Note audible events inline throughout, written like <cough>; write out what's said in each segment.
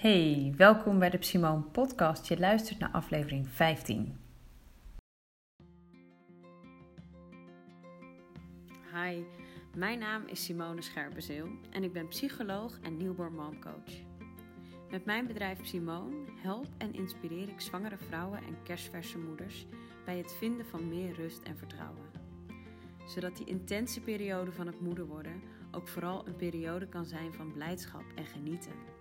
Hey, welkom bij de Simone Podcast. Je luistert naar aflevering 15. Hi, mijn naam is Simone Scherpenzeel en ik ben psycholoog en newborn momcoach. Met mijn bedrijf Simone help en inspireer ik zwangere vrouwen en kerstverse moeders bij het vinden van meer rust en vertrouwen. Zodat die intense periode van het moeder worden ook vooral een periode kan zijn van blijdschap en genieten.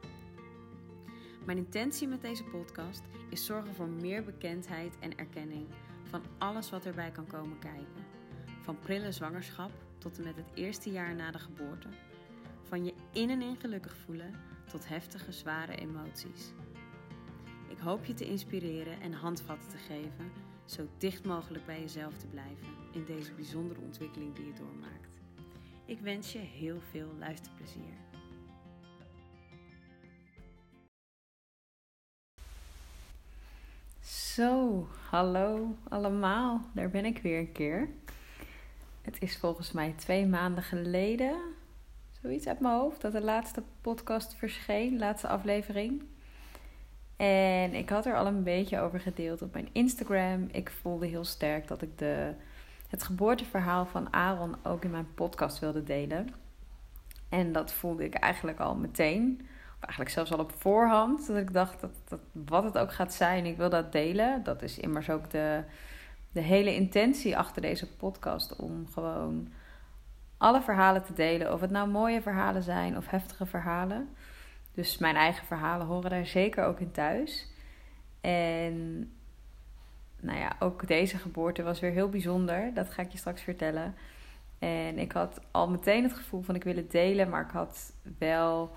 Mijn intentie met deze podcast is zorgen voor meer bekendheid en erkenning van alles wat erbij kan komen kijken. Van prille zwangerschap tot en met het eerste jaar na de geboorte. Van je in en in gelukkig voelen tot heftige, zware emoties. Ik hoop je te inspireren en handvatten te geven, zo dicht mogelijk bij jezelf te blijven in deze bijzondere ontwikkeling die je doormaakt. Ik wens je heel veel luisterplezier. Zo, hallo allemaal. Daar ben ik weer een keer. Het is volgens mij twee maanden geleden, zoiets uit mijn hoofd, dat de laatste podcast verscheen, laatste aflevering. En ik had er al een beetje over gedeeld op mijn Instagram. Ik voelde heel sterk dat ik de, het geboorteverhaal van Aaron ook in mijn podcast wilde delen. En dat voelde ik eigenlijk al meteen eigenlijk zelfs al op voorhand, dat ik dacht dat, dat wat het ook gaat zijn, ik wil dat delen. Dat is immers ook de, de hele intentie achter deze podcast om gewoon alle verhalen te delen. Of het nou mooie verhalen zijn of heftige verhalen. Dus mijn eigen verhalen horen daar zeker ook in thuis. En nou ja, ook deze geboorte was weer heel bijzonder. Dat ga ik je straks vertellen. En ik had al meteen het gevoel van ik wil het delen, maar ik had wel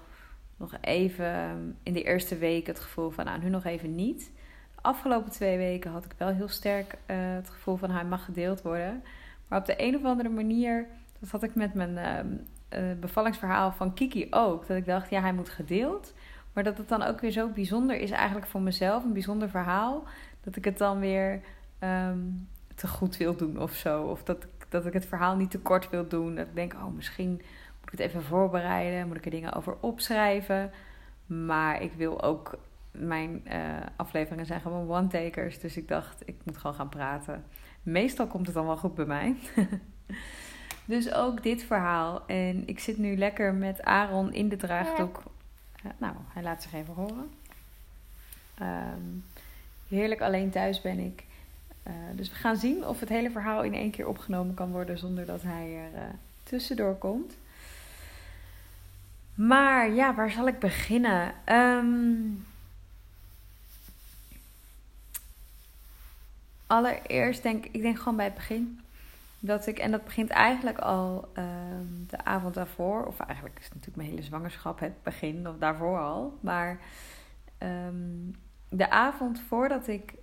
nog even in de eerste week het gevoel van, nou, nu nog even niet. De afgelopen twee weken had ik wel heel sterk uh, het gevoel van, hij mag gedeeld worden. Maar op de een of andere manier, dat had ik met mijn uh, bevallingsverhaal van Kiki ook. Dat ik dacht, ja, hij moet gedeeld. Maar dat het dan ook weer zo bijzonder is eigenlijk voor mezelf, een bijzonder verhaal. Dat ik het dan weer um, te goed wil doen of zo. Of dat, dat ik het verhaal niet te kort wil doen. Dat ik denk, oh, misschien moet ik het even voorbereiden? Moet ik er dingen over opschrijven? Maar ik wil ook. Mijn uh, afleveringen zijn gewoon one-takers. Dus ik dacht, ik moet gewoon gaan praten. Meestal komt het dan wel goed bij mij. <laughs> dus ook dit verhaal. En ik zit nu lekker met Aaron in de draagdoek. Uh, nou, hij laat zich even horen. Um, heerlijk alleen thuis ben ik. Uh, dus we gaan zien of het hele verhaal in één keer opgenomen kan worden zonder dat hij er tussendoor komt. Maar ja, waar zal ik beginnen? Um, allereerst denk ik denk gewoon bij het begin. Dat ik, en dat begint eigenlijk al um, de avond daarvoor, of eigenlijk is het natuurlijk mijn hele zwangerschap het begin, of daarvoor al. Maar um, de avond voordat ik,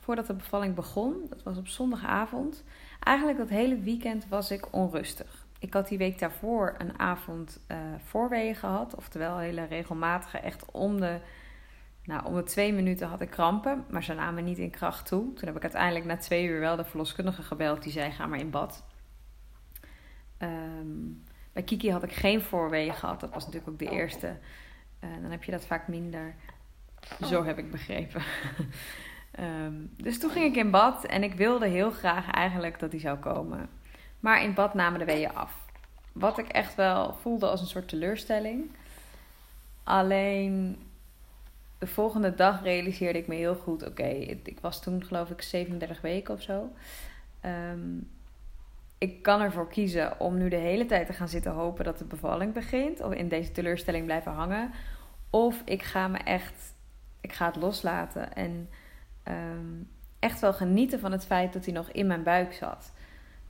voordat de bevalling begon, dat was op zondagavond, eigenlijk dat hele weekend was ik onrustig. Ik had die week daarvoor een avond uh, voorwegen gehad. Oftewel hele regelmatige, echt om de, nou, om de twee minuten had ik krampen. Maar ze namen niet in kracht toe. Toen heb ik uiteindelijk na twee uur wel de verloskundige gebeld. Die zei, ga maar in bad. Um, bij Kiki had ik geen voorwegen gehad. Dat was natuurlijk ook de eerste. Uh, dan heb je dat vaak minder. Zo heb ik begrepen. <laughs> um, dus toen ging ik in bad. En ik wilde heel graag eigenlijk dat hij zou komen. Maar in bad namen de weeën af. Wat ik echt wel voelde als een soort teleurstelling. Alleen de volgende dag realiseerde ik me heel goed: oké, ik was toen geloof ik 37 weken of zo. Um, ik kan ervoor kiezen om nu de hele tijd te gaan zitten hopen dat de bevalling begint. Of in deze teleurstelling blijven hangen. Of ik ga me echt, ik ga het loslaten. En um, echt wel genieten van het feit dat hij nog in mijn buik zat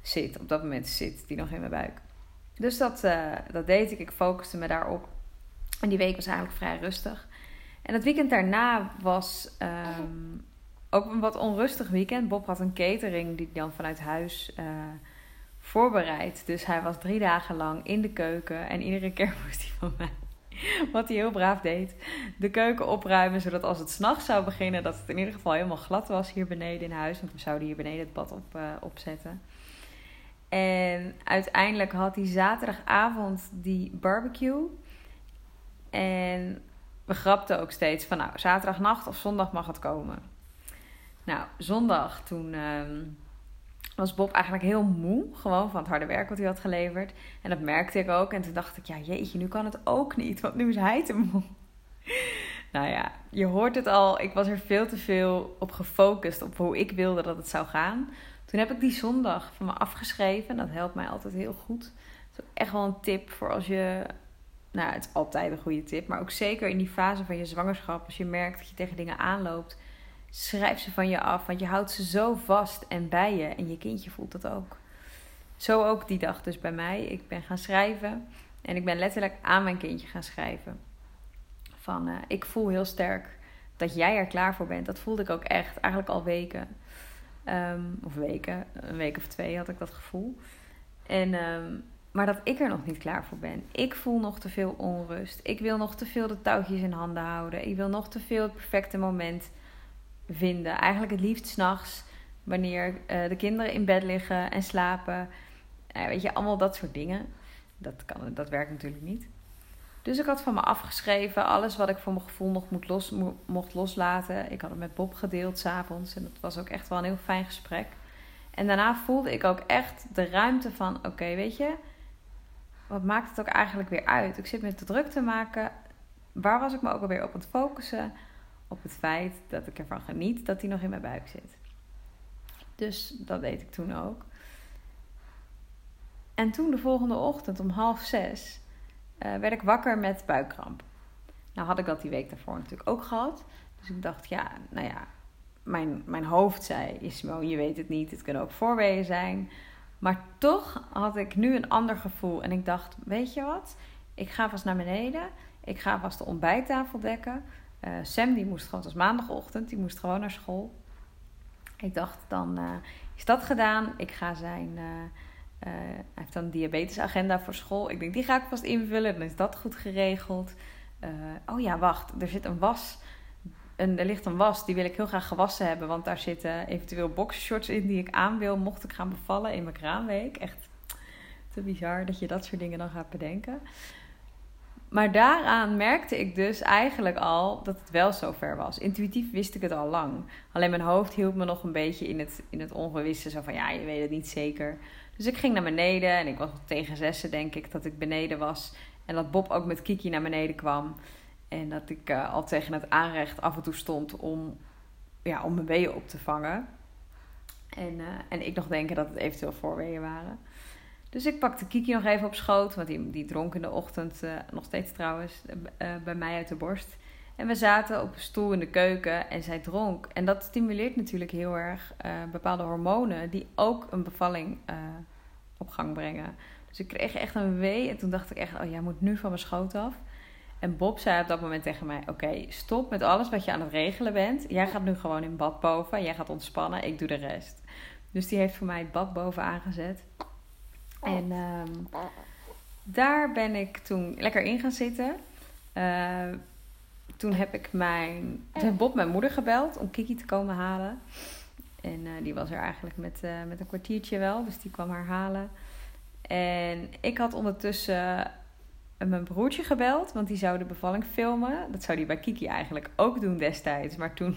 zit. Op dat moment zit die nog in mijn buik. Dus dat, uh, dat deed ik. Ik focuste me daarop. En die week was eigenlijk vrij rustig. En het weekend daarna was um, ook een wat onrustig weekend. Bob had een catering die dan vanuit huis uh, voorbereid. Dus hij was drie dagen lang in de keuken. En iedere keer <laughs> moest hij van mij, <laughs> wat hij heel braaf deed, de keuken opruimen. Zodat als het s'nachts zou beginnen, dat het in ieder geval helemaal glad was hier beneden in huis. Want we zouden hier beneden het bad op, uh, opzetten. En uiteindelijk had hij zaterdagavond die barbecue. En we grapten ook steeds van nou, zaterdagnacht of zondag mag het komen. Nou, zondag toen ehm, was Bob eigenlijk heel moe. Gewoon van het harde werk wat hij had geleverd. En dat merkte ik ook. En toen dacht ik, ja jeetje, nu kan het ook niet. Want nu is hij te moe. <laughs> nou ja, je hoort het al. Ik was er veel te veel op gefocust. Op hoe ik wilde dat het zou gaan. Toen heb ik die zondag van me afgeschreven. Dat helpt mij altijd heel goed. Dat is ook echt wel een tip voor als je nou, het is altijd een goede tip. Maar ook zeker in die fase van je zwangerschap, als je merkt dat je tegen dingen aanloopt, schrijf ze van je af. Want je houdt ze zo vast en bij je. En je kindje voelt dat ook. Zo ook die dag dus bij mij. Ik ben gaan schrijven. En ik ben letterlijk aan mijn kindje gaan schrijven. Van, uh, ik voel heel sterk dat jij er klaar voor bent. Dat voelde ik ook echt. Eigenlijk al weken. Um, of weken. Een week of twee had ik dat gevoel. En um, maar dat ik er nog niet klaar voor ben. Ik voel nog te veel onrust. Ik wil nog te veel de touwtjes in handen houden. Ik wil nog te veel het perfecte moment vinden. Eigenlijk het liefst s'nachts, wanneer uh, de kinderen in bed liggen en slapen. Uh, weet je, allemaal dat soort dingen. Dat, kan, dat werkt natuurlijk niet. Dus ik had van me afgeschreven alles wat ik voor mijn gevoel nog moet los, mocht loslaten. Ik had het met Bob gedeeld s'avonds en dat was ook echt wel een heel fijn gesprek. En daarna voelde ik ook echt de ruimte van: oké, weet je, wat maakt het ook eigenlijk weer uit? Ik zit me te druk te maken. Waar was ik me ook alweer op aan het focussen? Op het feit dat ik ervan geniet dat hij nog in mijn buik zit. Dus dat deed ik toen ook. En toen de volgende ochtend om half zes uh, werd ik wakker met buikkramp. Nou had ik dat die week daarvoor natuurlijk ook gehad. Dus ik dacht, ja, nou ja, mijn, mijn hoofd zei, Ismo, je weet het niet, het kunnen ook voorweeën zijn. Maar toch had ik nu een ander gevoel. En ik dacht, weet je wat? Ik ga vast naar beneden. Ik ga vast de ontbijttafel dekken. Uh, Sam die moest gewoon, het was maandagochtend, die moest gewoon naar school. Ik dacht, dan uh, is dat gedaan. Ik ga zijn, uh, hij heeft dan een diabetesagenda voor school. Ik denk, die ga ik vast invullen. Dan is dat goed geregeld. oh ja, wacht, er zit een was en er ligt een was, die wil ik heel graag gewassen hebben. Want daar zitten eventueel boxershorts in die ik aan wil. Mocht ik gaan bevallen in mijn kraamweek. Echt te bizar dat je dat soort dingen dan gaat bedenken. Maar daaraan merkte ik dus eigenlijk al dat het wel zover was. Intuïtief wist ik het al lang. Alleen mijn hoofd hield me nog een beetje in het, in het ongewisse. Zo van ja, je weet het niet zeker. Dus ik ging naar beneden en ik was tegen zessen, denk ik, dat ik beneden was. En dat Bob ook met Kiki naar beneden kwam. En dat ik uh, al tegen het aanrecht af en toe stond om, ja, om mijn weeën op te vangen. En, uh, en ik nog denken dat het eventueel voorweeën waren. Dus ik pakte Kiki nog even op schoot, want die, die dronk in de ochtend, uh, nog steeds trouwens, bij mij uit de borst. En we zaten op een stoel in de keuken en zij dronk. En dat stimuleert natuurlijk heel erg bepaalde hormonen die ook een bevalling op gang brengen. Dus ik kreeg echt een wee en toen dacht ik echt, oh jij moet nu van mijn schoot af. En Bob zei op dat moment tegen mij: Oké, stop met alles wat je aan het regelen bent. Jij gaat nu gewoon in bad boven. Jij gaat ontspannen. Ik doe de rest. Dus die heeft voor mij het bad boven aangezet. En um, daar ben ik toen lekker in gaan zitten. Uh, toen heb ik mijn. Toen heeft Bob mijn moeder gebeld om Kiki te komen halen. En uh, die was er eigenlijk met, uh, met een kwartiertje wel. Dus die kwam haar halen. En ik had ondertussen mijn broertje gebeld, want die zou de bevalling filmen. Dat zou hij bij Kiki eigenlijk ook doen destijds. Maar toen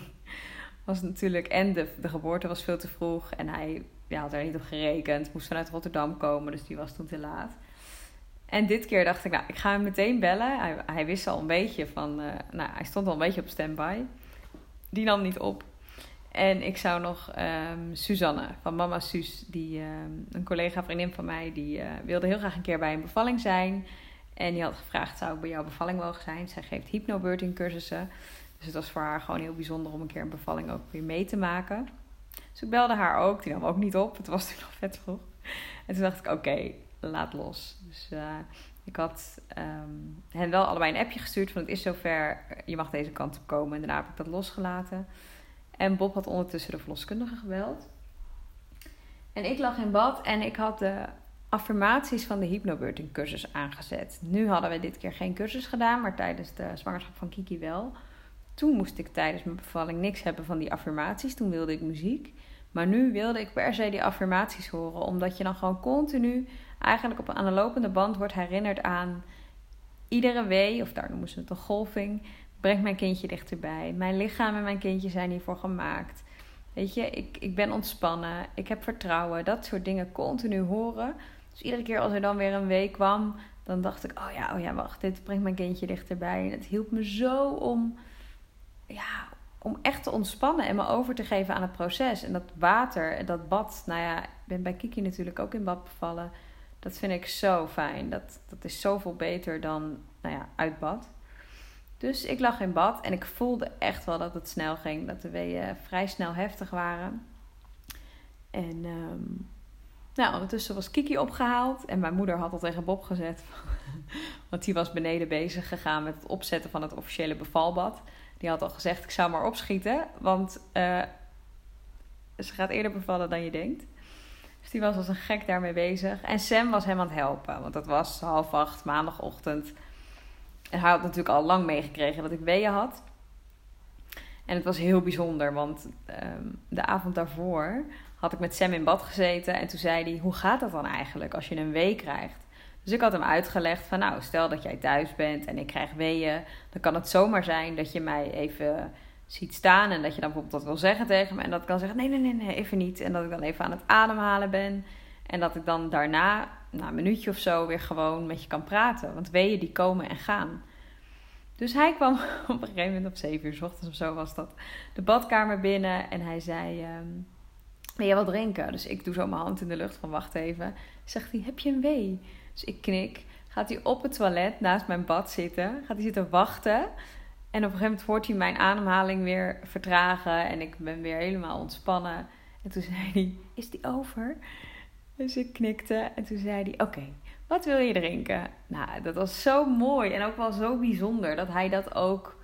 was natuurlijk... En de, de geboorte was veel te vroeg. En hij ja, had er niet op gerekend. Moest vanuit Rotterdam komen, dus die was toen te laat. En dit keer dacht ik, nou, ik ga hem meteen bellen. Hij, hij wist al een beetje van... Uh, nou, hij stond al een beetje op standby. Die nam niet op. En ik zou nog um, Suzanne van Mama Suus, die, um, een collega vriendin van mij, die uh, wilde heel graag een keer bij een bevalling zijn. En die had gevraagd, zou ik bij jouw bevalling mogen zijn? Zij geeft hypnobirthing cursussen. Dus het was voor haar gewoon heel bijzonder om een keer een bevalling ook weer mee te maken. Dus ik belde haar ook. Die nam ook niet op. Het was <laughs> natuurlijk nog vet vroeg. En toen dacht ik, oké, laat los. Dus uh, ik had um, hen wel allebei een appje gestuurd van het is zover. Je mag deze kant op komen. En daarna heb ik dat losgelaten. En Bob had ondertussen de verloskundige gebeld. En ik lag in bad en ik had de affirmaties van de hypnobirthing cursus aangezet. Nu hadden we dit keer geen cursus gedaan, maar tijdens de zwangerschap van Kiki wel. Toen moest ik tijdens mijn bevalling niks hebben van die affirmaties. Toen wilde ik muziek. Maar nu wilde ik per se die affirmaties horen, omdat je dan gewoon continu eigenlijk op, aan de lopende band wordt herinnerd aan iedere wee, of daar noemen ze het een golving, brengt mijn kindje dichterbij. Mijn lichaam en mijn kindje zijn hiervoor gemaakt. Weet je, ik, ik ben ontspannen, ik heb vertrouwen, dat soort dingen continu horen. Dus iedere keer als er dan weer een week kwam, dan dacht ik: oh ja, oh ja, wacht, dit brengt mijn kindje dichterbij. En het hielp me zo om, ja, om echt te ontspannen en me over te geven aan het proces. En dat water en dat bad, nou ja, ik ben bij Kiki natuurlijk ook in bad bevallen. Dat vind ik zo fijn. Dat, dat is zoveel beter dan, nou ja, uit bad. Dus ik lag in bad en ik voelde echt wel dat het snel ging. Dat de weeën vrij snel heftig waren. En um, nou, ondertussen was Kiki opgehaald. En mijn moeder had al tegen Bob gezet. <laughs> Want die was beneden bezig gegaan met het opzetten van het officiële bevalbad. Die had al gezegd, ik zou maar opschieten. Want uh, ze gaat eerder bevallen dan je denkt. Dus die was als een gek daarmee bezig. En Sam was hem aan het helpen. Want dat was half acht maandagochtend. En hij had natuurlijk al lang meegekregen dat ik weeën had. En het was heel bijzonder, want um, de avond daarvoor had ik met Sam in bad gezeten. En toen zei hij: Hoe gaat dat dan eigenlijk als je een wee krijgt? Dus ik had hem uitgelegd van nou, stel dat jij thuis bent en ik krijg weeën. Dan kan het zomaar zijn dat je mij even ziet staan. En dat je dan bijvoorbeeld dat wil zeggen tegen me. En dat ik dan zeggen, nee, nee, nee, nee, even niet. En dat ik dan even aan het ademhalen ben. En dat ik dan daarna, na een minuutje of zo, weer gewoon met je kan praten. Want weeën die komen en gaan. Dus hij kwam <laughs> op een gegeven moment op 7 uur s ochtends of zo was dat de badkamer binnen. En hij zei, um, wil je wat drinken? Dus ik doe zo mijn hand in de lucht van wacht even. Zegt hij, heb je een wee? Dus ik knik. Gaat hij op het toilet naast mijn bad zitten. Gaat hij zitten wachten. En op een gegeven moment hoort hij mijn ademhaling weer vertragen. En ik ben weer helemaal ontspannen. En toen zei hij, is die over? Dus ik knikte. En toen zei hij, oké, wat wil je drinken? Nou, dat was zo mooi. En ook wel zo bijzonder dat hij dat ook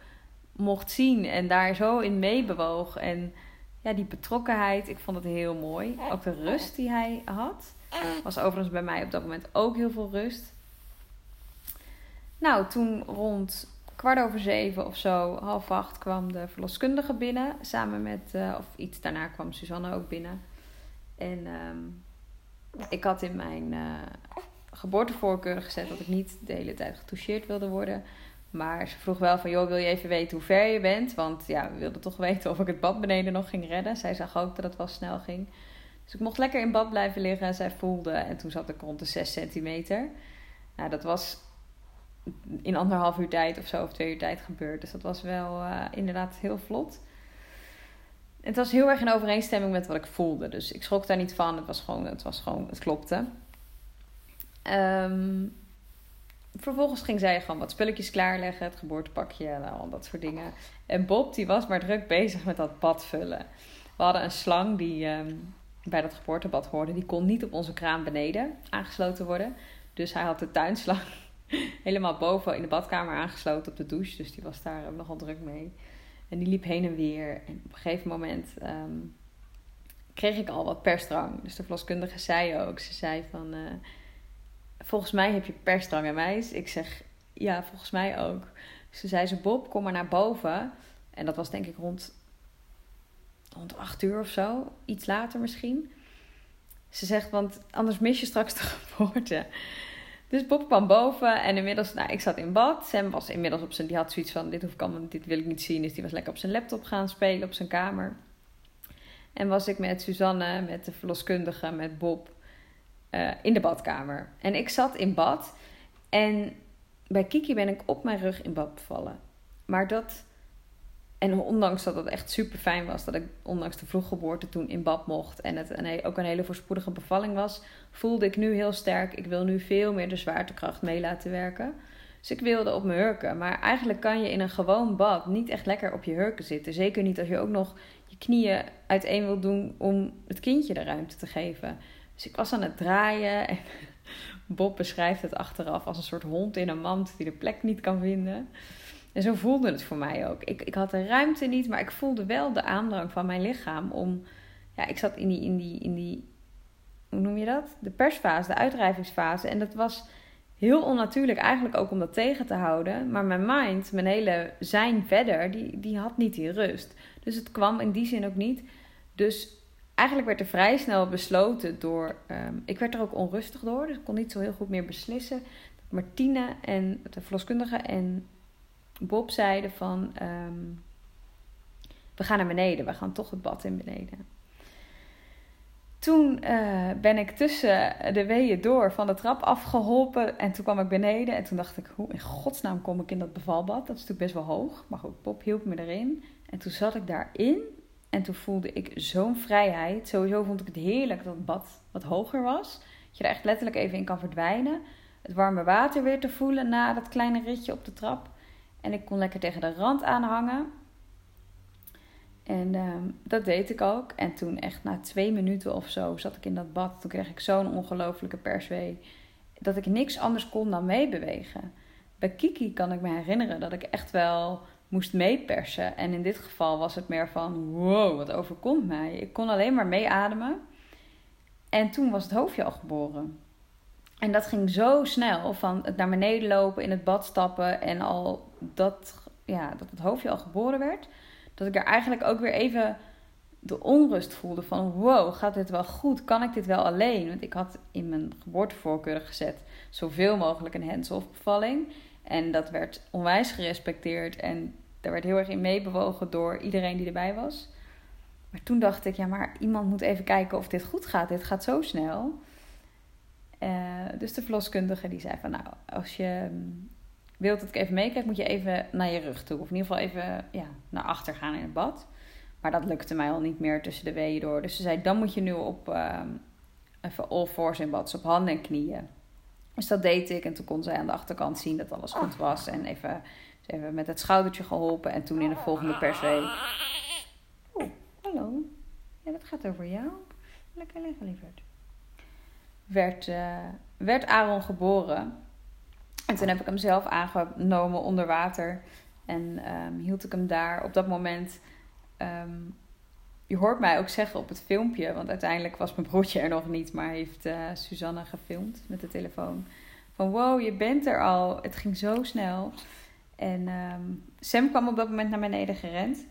mocht zien. En daar zo in meebewoog. En ja, die betrokkenheid, ik vond het heel mooi. Ook de rust die hij had. Was overigens bij mij op dat moment ook heel veel rust. Nou, toen rond kwart over zeven of zo, half acht, kwam de verloskundige binnen. Samen met, uh, of iets daarna kwam Suzanne ook binnen. En um, ik had in mijn uh, geboortevoorkeur gezet dat ik niet de hele tijd getoucheerd wilde worden. Maar ze vroeg wel van, joh, wil je even weten hoe ver je bent? Want ja, we wilden toch <laughs> weten of ik het bad beneden nog ging redden. Zij zag ook dat het wel snel ging. Dus ik mocht lekker in bad blijven liggen en zij voelde. En toen zat ik rond de 6 centimeter. Nou, dat was in anderhalf uur tijd of zo, of twee uur tijd gebeurd. Dus dat was wel uh, inderdaad heel vlot. Het was heel erg in overeenstemming met wat ik voelde. Dus ik schrok daar niet van. Het was gewoon, het, was gewoon, het klopte. Um, vervolgens ging zij gewoon wat spulletjes klaarleggen. Het geboortepakje en al dat soort dingen. En Bob die was maar druk bezig met dat bad vullen. We hadden een slang die um, bij dat geboortebad hoorde. Die kon niet op onze kraan beneden aangesloten worden. Dus hij had de tuinslang <laughs> helemaal boven in de badkamer aangesloten op de douche. Dus die was daar nogal druk mee. En die liep heen en weer. En op een gegeven moment um, kreeg ik al wat persdrang. Dus de verloskundige zei ook. Ze zei van... Uh, volgens mij heb je persdrang en meis. Ik zeg, ja, volgens mij ook. Ze zei ze, Bob, kom maar naar boven. En dat was denk ik rond, rond acht uur of zo. Iets later misschien. Ze zegt, want anders mis je straks de <laughs> geboorte. Dus Bob kwam boven en inmiddels, nou, ik zat in bad. Sam was inmiddels op zijn, die had zoiets van, dit, hoef ik allemaal, dit wil ik niet zien. Dus die was lekker op zijn laptop gaan spelen op zijn kamer. En was ik met Suzanne, met de verloskundige, met Bob uh, in de badkamer. En ik zat in bad en bij Kiki ben ik op mijn rug in bad bevallen. Maar dat, en ondanks dat het echt super fijn was dat ik ondanks de vroeggeboorte toen in bad mocht en het een, ook een hele voorspoedige bevalling was, voelde ik nu heel sterk, ik wil nu veel meer de zwaartekracht mee laten werken. Dus ik wilde op mijn hurken. Maar eigenlijk kan je in een gewoon bad niet echt lekker op je hurken zitten. Zeker niet als je ook nog je knieën uiteen wil doen om het kindje de ruimte te geven. Dus ik was aan het draaien en <laughs> Bob beschrijft het achteraf als een soort hond in een mand die de plek niet kan vinden. En zo voelde het voor mij ook. Ik, ik had de ruimte niet, maar ik voelde wel de aandrang van mijn lichaam om. Ja, ik zat in die, in die, in die. Hoe noem je dat? De persfase, de uitdrijvingsfase. En dat was heel onnatuurlijk eigenlijk ook om dat tegen te houden. Maar mijn mind, mijn hele zijn verder, die, die had niet die rust. Dus het kwam in die zin ook niet. Dus eigenlijk werd er vrij snel besloten door. ehm, ik werd er ook onrustig door, dus ik kon niet zo heel goed meer beslissen. Martine en de verloskundige en Bob zeiden van. ehm, we gaan naar beneden, we gaan toch het bad in beneden. Toen eh, ben ik tussen de weeën door van de trap afgeholpen en toen kwam ik beneden. En toen dacht ik, hoe in godsnaam kom ik in dat bevalbad? Dat is natuurlijk best wel hoog, maar goed, Bob hielp me erin. En toen zat ik daarin en toen voelde ik zo'n vrijheid. Sowieso vond ik het heerlijk dat het bad wat hoger was. Dat je er echt letterlijk even in kan verdwijnen. Het warme water weer te voelen na dat kleine ritje op de trap. En ik kon lekker tegen de rand aanhangen. En ehm, dat deed ik ook. En toen echt na twee minuten of zo zat ik in dat bad. Toen kreeg ik zo'n ongelofelijke perswee. Dat ik niks anders kon dan meebewegen. Bij Kiki kan ik me herinneren dat ik echt wel moest meepersen. En in dit geval was het meer van, wow, wat overkomt mij. Ik kon alleen maar meeademen. En toen was het hoofdje al geboren. En dat ging zo snel, van het naar beneden lopen, in het bad stappen en al dat, ja, dat het hoofdje al geboren werd. Dat ik er eigenlijk ook weer even de onrust voelde van, wow, gaat dit wel goed? Kan ik dit wel alleen? Want ik had in mijn geboortevoorkeuren gezet zoveel mogelijk een hands-off bevalling. En dat werd onwijs gerespecteerd en daar werd heel erg in meebewogen door iedereen die erbij was. Maar toen dacht ik, ja, maar iemand moet even kijken of dit goed gaat. Dit gaat zo snel. Uh, dus de verloskundige die zei van, nou, als je um, wilt dat ik even meekijk, moet je even naar je rug toe. Of in ieder geval even ja, naar achter gaan in het bad. Maar dat lukte mij al niet meer tussen de weeën door. Dus ze zei, dan moet je nu op uh, even all fours in bad, dus op handen en knieën. Dus dat deed ik en toen kon zij aan de achterkant zien dat alles goed was. En even, even met het schoudertje geholpen en toen in de volgende perswee. Oeh, hallo. Ja, dat gaat over jou. Lekker liggen, lieverd. Werd, uh, werd Aaron geboren. En toen heb ik hem zelf aangenomen onder water. En um, hield ik hem daar op dat moment. Um, je hoort mij ook zeggen op het filmpje, want uiteindelijk was mijn broertje er nog niet, maar heeft uh, Suzanne gefilmd met de telefoon. Van wow, je bent er al. Het ging zo snel. En um, Sam kwam op dat moment naar beneden gerend.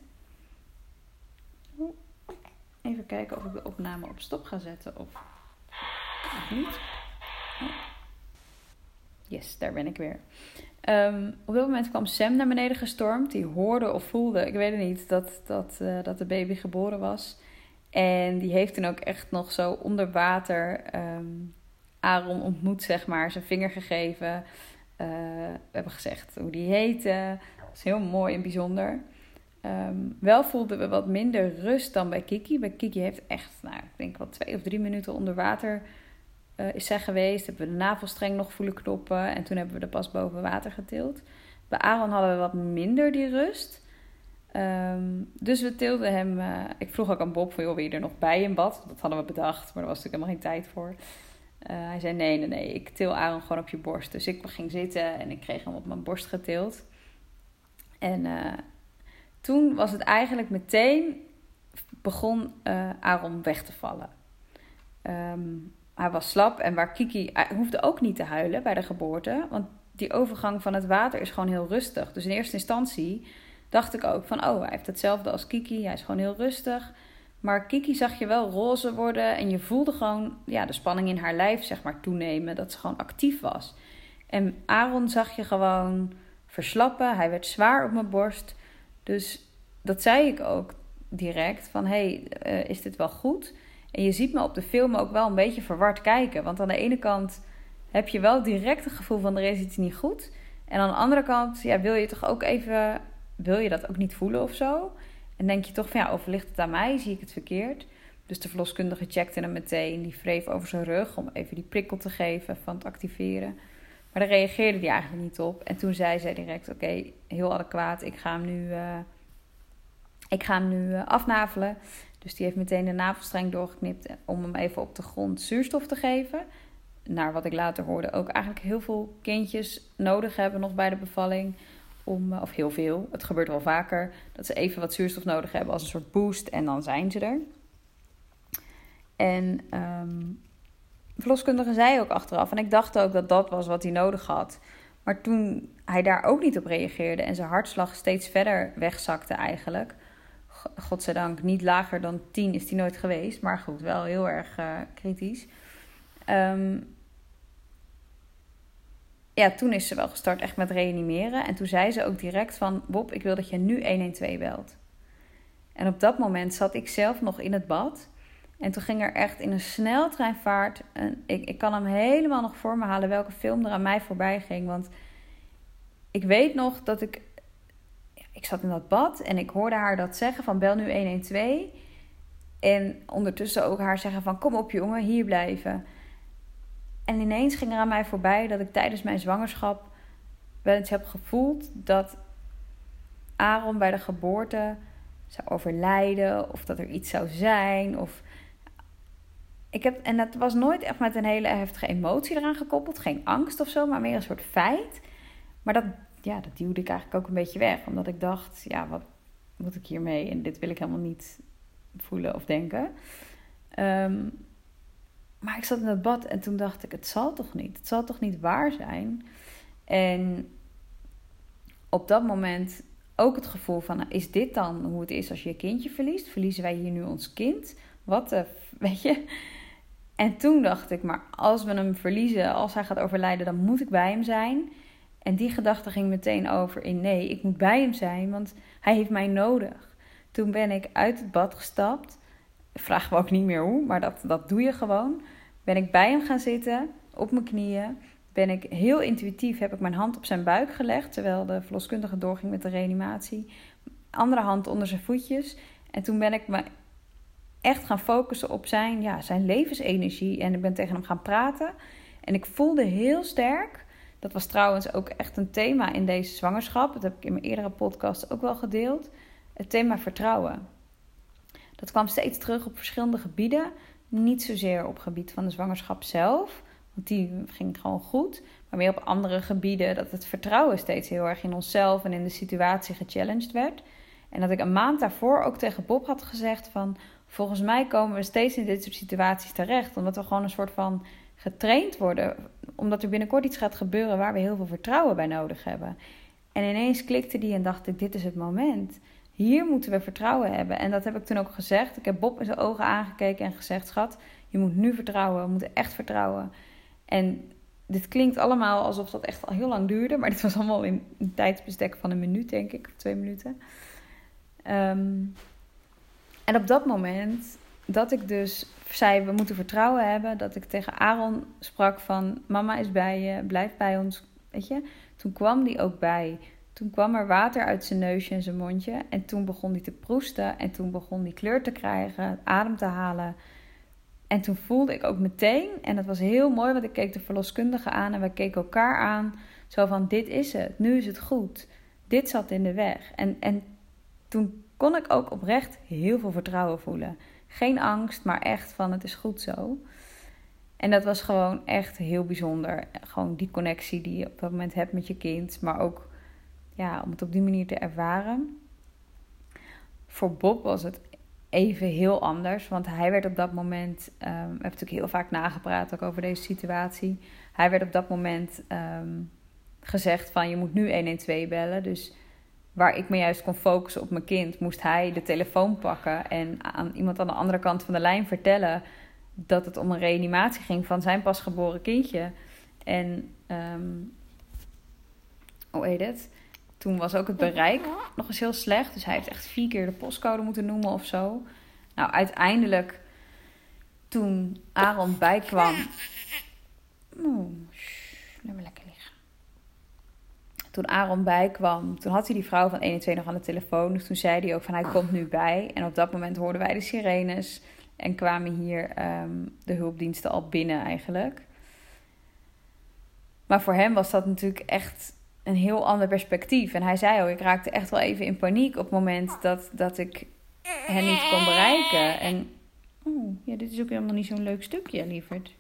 Even kijken of ik de opname op stop ga zetten of, niet. Yes, daar ben ik weer. Um, op dat moment kwam Sam naar beneden gestormd. Die hoorde of voelde, ik weet het niet, dat, dat, uh, dat de baby geboren was. En die heeft toen ook echt nog zo onder water um, Aaron ontmoet, zeg maar. Zijn vinger gegeven. Uh, we hebben gezegd hoe die heette. Dat is heel mooi en bijzonder. Um, wel voelden we wat minder rust dan bij Kiki. Bij Kiki heeft echt, nou, ik denk wel twee of drie minuten onder water uh, is zij geweest. Hebben we de navelstreng nog voelen kloppen. En toen hebben we er pas boven water getild. Bij Aaron hadden we wat minder die rust. Um, dus we tilden hem. Uh, ik vroeg ook aan Bob: van, joh, wil je er nog bij in bad? Dat hadden we bedacht, maar daar was natuurlijk helemaal geen tijd voor. Uh, hij zei: nee, nee, nee. Ik til Aaron gewoon op je borst. Dus ik ging zitten en ik kreeg hem op mijn borst getild. En toen was het eigenlijk meteen. begon Aaron weg te vallen. Um, hij was slap en waar Kiki hoefde ook niet te huilen bij de geboorte. Want die overgang van het water is gewoon heel rustig. Dus in eerste instantie dacht ik ook van, oh, hij heeft hetzelfde als Kiki. Hij is gewoon heel rustig. Maar Kiki zag je wel roze worden en je voelde gewoon ja, de spanning in haar lijf zeg maar toenemen. Dat ze gewoon actief was. En Aaron zag je gewoon verslappen. Hij werd zwaar op mijn borst. Dus dat zei ik ook direct van, hey, uh, is dit wel goed? En je ziet me op de film ook wel een beetje verward kijken. Want aan de ene kant heb je wel direct het gevoel van er is iets niet goed. En aan de andere kant ja, wil je toch ook even, wil je dat ook niet voelen of zo. En denk je toch van ja, overligt het aan mij? Zie ik het verkeerd? Dus de verloskundige checkte hem meteen. Die wreef over zijn rug om even die prikkel te geven van het activeren. Maar daar reageerde hij eigenlijk niet op. En toen zei zij direct: Oké, heel adequaat. Ik ga hem nu, uh, ik ga hem nu uh, afnavelen. Dus die heeft meteen de navelstreng doorgeknipt om hem even op de grond zuurstof te geven. Naar wat ik later hoorde, ook eigenlijk heel veel kindjes nodig hebben nog bij de bevalling. Om, of heel veel, het gebeurt wel vaker, dat ze even wat zuurstof nodig hebben als een soort boost en dan zijn ze er. En um, de verloskundige zei ook achteraf, en ik dacht ook dat dat was wat hij nodig had. Maar toen hij daar ook niet op reageerde en zijn hartslag steeds verder wegzakte eigenlijk, godzijdank niet lager dan 10 is die nooit geweest. Maar goed, wel heel erg uh, kritisch. Um, ja, toen is ze wel gestart echt met reanimeren. En toen zei ze ook direct van... Bob, ik wil dat je nu 112 belt. En op dat moment zat ik zelf nog in het bad. En toen ging er echt in een sneltreinvaart... Een, ik, ik kan hem helemaal nog voor me halen welke film er aan mij voorbij ging. Want ik weet nog dat ik... Ik zat in dat bad en ik hoorde haar dat zeggen van bel nu 112. En ondertussen ook haar zeggen van kom op jongen, hier blijven. En ineens ging er aan mij voorbij dat ik tijdens mijn zwangerschap wel eens heb gevoeld dat Aaron bij de geboorte zou overlijden of dat er iets zou zijn. Of ik heb, en dat was nooit echt met een hele heftige emotie eraan gekoppeld. Geen angst of zo, maar meer een soort feit. Maar dat, ja, dat duwde ik eigenlijk ook een beetje weg. Omdat ik dacht, ja, wat moet ik hiermee? En dit wil ik helemaal niet voelen of denken. Um, maar ik zat in het bad en toen dacht ik, het zal toch niet? Het zal toch niet waar zijn? En op dat moment ook het gevoel van, nou, is dit dan hoe het is als je je kindje verliest? Verliezen wij hier nu ons kind? Wat, de, <laughs> weet je? En toen dacht ik, maar als we hem verliezen, als hij gaat overlijden, dan moet ik bij hem zijn. En die gedachte ging meteen over in nee, ik moet bij hem zijn, want hij heeft mij nodig. Toen ben ik uit het bad gestapt. Vraag me ook niet meer hoe, maar dat, dat doe je gewoon ben ik bij hem gaan zitten, op mijn knieën. Ben ik heel intuïtief, heb ik mijn hand op zijn buik gelegd, terwijl de verloskundige doorging met de reanimatie. Andere hand onder zijn voetjes. En toen ben ik me echt gaan focussen op zijn, ja, zijn levensenergie. En ik ben tegen hem gaan praten. En ik voelde heel sterk, dat was trouwens ook echt een thema in deze zwangerschap. Dat heb ik in mijn eerdere podcast ook wel gedeeld. Het thema vertrouwen. Dat kwam steeds terug op verschillende gebieden. Niet zozeer op gebied van de zwangerschap zelf, want die ging gewoon goed. Maar meer op andere gebieden dat het vertrouwen steeds heel erg in onszelf en in de situatie gechallenged werd. En dat ik een maand daarvoor ook tegen Bob had gezegd van... Volgens mij komen we steeds in dit soort situaties terecht. Omdat we gewoon een soort van getraind worden. Omdat er binnenkort iets gaat gebeuren waar we heel veel vertrouwen bij nodig hebben. En ineens klikte die en dacht ik, dit is het moment. Hier moeten we vertrouwen hebben. En dat heb ik toen ook gezegd. Ik heb Bob in zijn ogen aangekeken en gezegd: Schat, je moet nu vertrouwen. We moeten echt vertrouwen. En dit klinkt allemaal alsof dat echt al heel lang duurde. Maar dit was allemaal in een tijdsbestek van een minuut, denk ik, of twee minuten. Ehm, en op dat moment dat ik dus zei: We moeten vertrouwen hebben. Dat ik tegen Aaron sprak: van Mama is bij je, blijf bij ons. Weet je, toen kwam die ook bij. Toen kwam er water uit zijn neusje en zijn mondje. En toen begon hij te proesten. En toen begon hij kleur te krijgen, adem te halen. En toen voelde ik ook meteen, en dat was heel mooi, want ik keek de verloskundige aan en we keken elkaar aan. Zo van: dit is het, nu is het goed. Dit zat in de weg. En, en toen kon ik ook oprecht heel veel vertrouwen voelen. Geen angst, maar echt van: het is goed zo. En dat was gewoon echt heel bijzonder. Gewoon die connectie die je op dat moment hebt met je kind, maar ook ja, om het op die manier te ervaren. Voor Bob was het even heel anders, want hij werd op dat moment, um, we hebben natuurlijk heel vaak nagepraat ook over deze situatie. Hij werd op dat moment ehm, gezegd van je moet nu 112 bellen. Dus waar ik me juist kon focussen op mijn kind, moest hij de telefoon pakken en aan iemand aan de andere kant van de lijn vertellen dat het om een reanimatie ging van zijn pasgeboren kindje. En um, hoe heet het? Toen was ook het bereik nog eens heel slecht. Dus hij heeft echt vier keer de postcode moeten noemen of zo. Nou, uiteindelijk, toen Aaron bijkwam. Oeh, me lekker. Toen Aaron bijkwam, toen had hij die vrouw van 21 nog aan de telefoon. Dus toen zei hij ook van hij komt nu bij. En op dat moment hoorden wij de sirenes. En kwamen hier ehm, de hulpdiensten al binnen eigenlijk. Maar voor hem was dat natuurlijk echt een heel ander perspectief. En hij zei ook, ik raakte echt wel even in paniek op het moment dat, dat ik hen niet kon bereiken. En oh, ja, dit is ook helemaal niet zo'n leuk stukje, lieverd.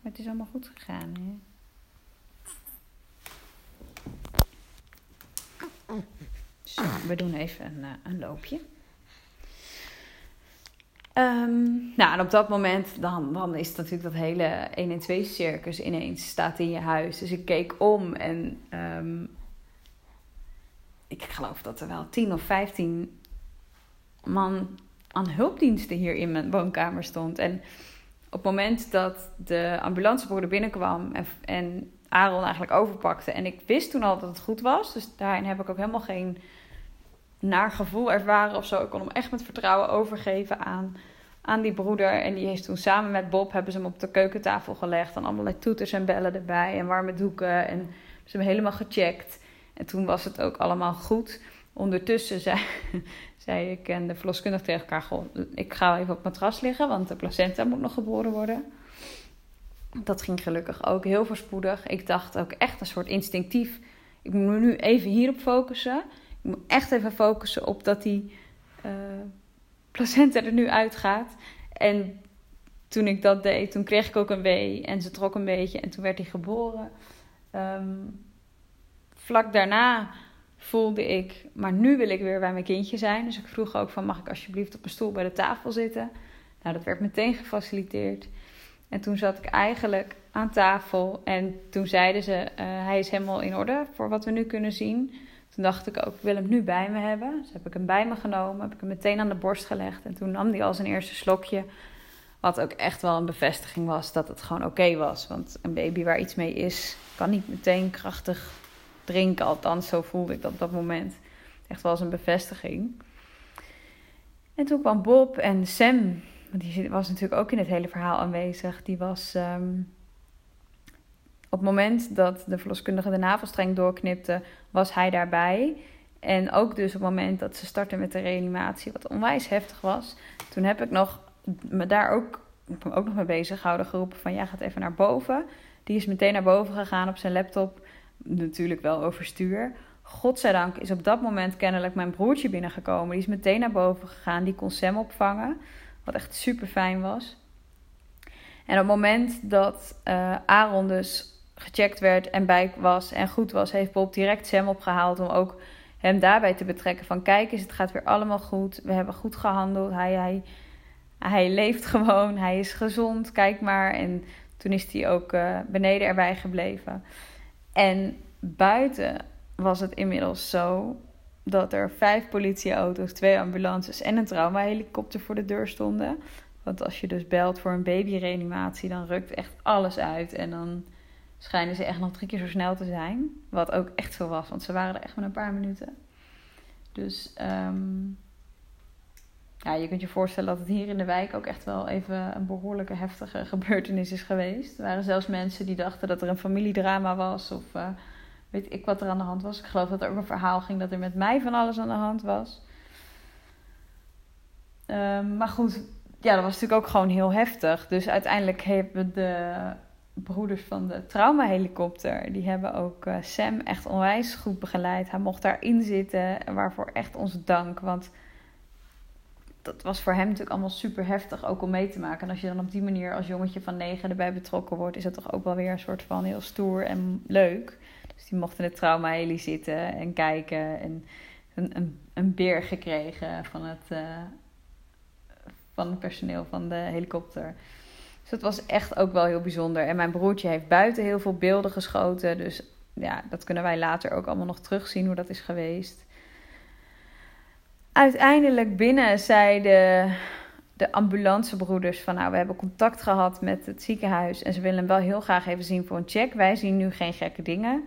Maar het is allemaal goed gegaan, hè? Zo, we doen even een, uh, een loopje. Um, nou, en op dat moment, dan, dan is natuurlijk dat hele 1 en 2 circus ineens staat in je huis. Dus ik keek om en um, ik geloof dat er wel 10 of 15 man aan hulpdiensten hier in mijn woonkamer stond. En op het moment dat de ambulancebroeder binnenkwam en, en Aaron eigenlijk overpakte. En ik wist toen al dat het goed was. Dus daarin heb ik ook helemaal geen naar gevoel ervaren of zo. Ik kon hem echt met vertrouwen overgeven aan, aan die broeder. En die heeft toen samen met Bob hebben ze hem op de keukentafel gelegd. En allerlei toeters en bellen erbij en warme doeken. En ze hebben helemaal gecheckt. En toen was het ook allemaal goed. Ondertussen zei, <laughs> zei ik en de verloskundige tegen elkaar: ik ga even op het matras liggen, want de placenta moet nog geboren worden. Dat ging gelukkig ook heel voorspoedig. Ik dacht ook echt een soort instinctief. Ik moet me nu even hierop focussen. Ik moet echt even focussen op dat die uh, placenta er nu uitgaat. En toen ik dat deed, toen kreeg ik ook een wee. En ze trok een beetje en toen werd hij geboren. Um, vlak daarna voelde ik, maar nu wil ik weer bij mijn kindje zijn. Dus ik vroeg ook van, mag ik alsjeblieft op een stoel bij de tafel zitten? Nou, dat werd meteen gefaciliteerd. En toen zat ik eigenlijk aan tafel en toen zeiden ze, uh, hij is helemaal in orde voor wat we nu kunnen zien. Toen dacht ik ook, ik wil hem nu bij me hebben. Dus heb ik hem bij me genomen, heb ik hem meteen aan de borst gelegd. En toen nam hij al zijn eerste slokje. Wat ook echt wel een bevestiging was dat het gewoon oké was. Want een baby waar iets mee is, kan niet meteen krachtig drinken. Althans, zo voelde ik dat op dat moment. Echt wel als een bevestiging. En toen kwam Bob en Sam, want die was natuurlijk ook in het hele verhaal aanwezig. Die was um, op het moment dat de verloskundige de navelstreng doorknipte, was hij daarbij. En ook dus op het moment dat ze startten met de reanimatie, wat onwijs heftig was. Toen heb ik nog me daar ook, ook nog mee bezig gehouden, geroepen van ja, gaat even naar boven. Die is meteen naar boven gegaan op zijn laptop natuurlijk wel overstuur. Godzijdank is op dat moment kennelijk mijn broertje binnengekomen. Die is meteen naar boven gegaan. Die kon Sam opvangen. Wat echt super fijn was. En op het moment dat uh, Aaron dus gecheckt werd en bij was en goed was, heeft Bob direct Sam opgehaald om ook hem daarbij te betrekken. Van kijk eens, het gaat weer allemaal goed. We hebben goed gehandeld. Hij, hij, hij leeft gewoon. Hij is gezond. Kijk maar. En toen is hij ook uh, beneden erbij gebleven. En buiten was het inmiddels zo dat er vijf politieauto's, twee ambulances en een traumahelikopter voor de deur stonden. Want als je dus belt voor een babyreanimatie, dan rukt echt alles uit. En dan schijnen ze echt nog drie keer zo snel te zijn. Wat ook echt zo was, want ze waren er echt maar een paar minuten. Dus um, ja, je kunt je voorstellen dat het hier in de wijk ook echt wel even een behoorlijke heftige <laughs> gebeurtenis is geweest. Er waren zelfs mensen die dachten dat er een familiedrama was of uh, weet ik wat er aan de hand was. Ik geloof dat er ook een verhaal ging dat er met mij van alles aan de hand was. Um, maar goed, ja, dat was natuurlijk ook gewoon heel heftig. Dus uiteindelijk hebben de broeders van de traumahelikopter, die hebben ook uh, Sam echt onwijs goed begeleid. Hij mocht daarin zitten, waarvoor echt onze dank, want dat was voor hem natuurlijk allemaal super heftig ook om mee te maken. En als je dan op die manier als jongetje van negen erbij betrokken wordt, is dat toch ook wel weer een soort van heel stoer en leuk. Dus die mochten in het trauma zitten en kijken en een, een, een beer gekregen van het, uh, van het personeel van de helikopter. Dus dat was echt ook wel heel bijzonder. En mijn broertje heeft buiten heel veel beelden geschoten. Dus ja, dat kunnen wij later ook allemaal nog terugzien hoe dat is geweest uiteindelijk binnen zeiden de ambulancebroeders van nou, we hebben contact gehad met het ziekenhuis en ze willen hem wel heel graag even zien voor een check. Wij zien nu geen gekke dingen.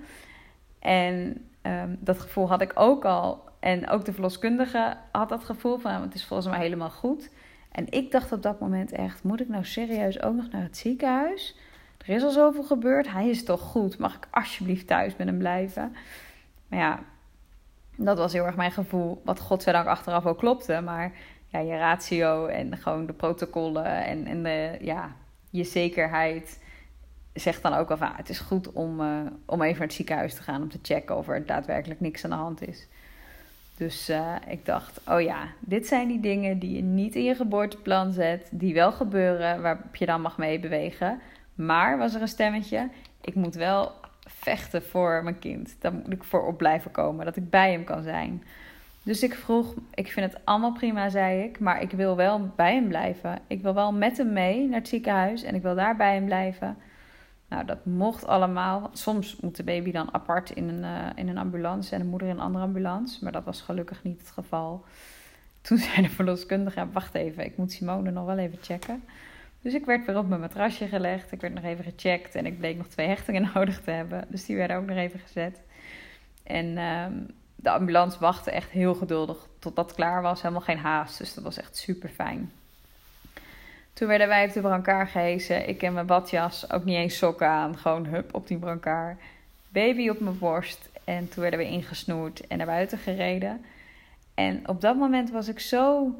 En um, dat gevoel had ik ook al. En ook de verloskundige had dat gevoel van nou, het is volgens mij helemaal goed. En ik dacht op dat moment echt, moet ik nou serieus ook nog naar het ziekenhuis? Er is al zoveel gebeurd, hij is toch goed, mag ik alsjeblieft thuis met hem blijven? Maar ja, dat was heel erg mijn gevoel, wat godzijdank achteraf ook klopte. Maar ja, je ratio en gewoon de protocollen en, en de, ja, je zekerheid zegt dan ook al ah, het is goed om, uh, om even naar het ziekenhuis te gaan om te checken of er daadwerkelijk niks aan de hand is. Dus uh, ik dacht, oh ja, dit zijn die dingen die je niet in je geboorteplan zet, die wel gebeuren, waarop je dan mag meebewegen. Maar was er een stemmetje, ik moet wel vechten voor mijn kind. Daar moet ik voor op blijven komen, dat ik bij hem kan zijn. Dus ik vroeg, ik vind het allemaal prima, zei ik, maar ik wil wel bij hem blijven. Ik wil wel met hem mee naar het ziekenhuis en ik wil daar bij hem blijven. Nou, dat mocht allemaal. Soms moet de baby dan apart in een, uh, in een ambulance en de moeder in een andere ambulance. Maar dat was gelukkig niet het geval. toen <laughs> zei de verloskundige, wacht even, ik moet Simone nog wel even checken. Dus ik werd weer op mijn matrasje gelegd. Ik werd nog even gecheckt en ik bleek nog twee hechtingen <laughs> nodig te hebben. Dus die werden ook nog even gezet. En ehm, de ambulance wachtte echt heel geduldig tot dat klaar was. Helemaal geen haast, dus dat was echt super fijn. Toen werden wij op de brancard gehesen. Ik en mijn badjas, ook niet eens sokken aan. Gewoon hup op die brancard. Baby op mijn borst. En toen werden we ingesnoerd en naar buiten gereden. En op dat moment was ik zo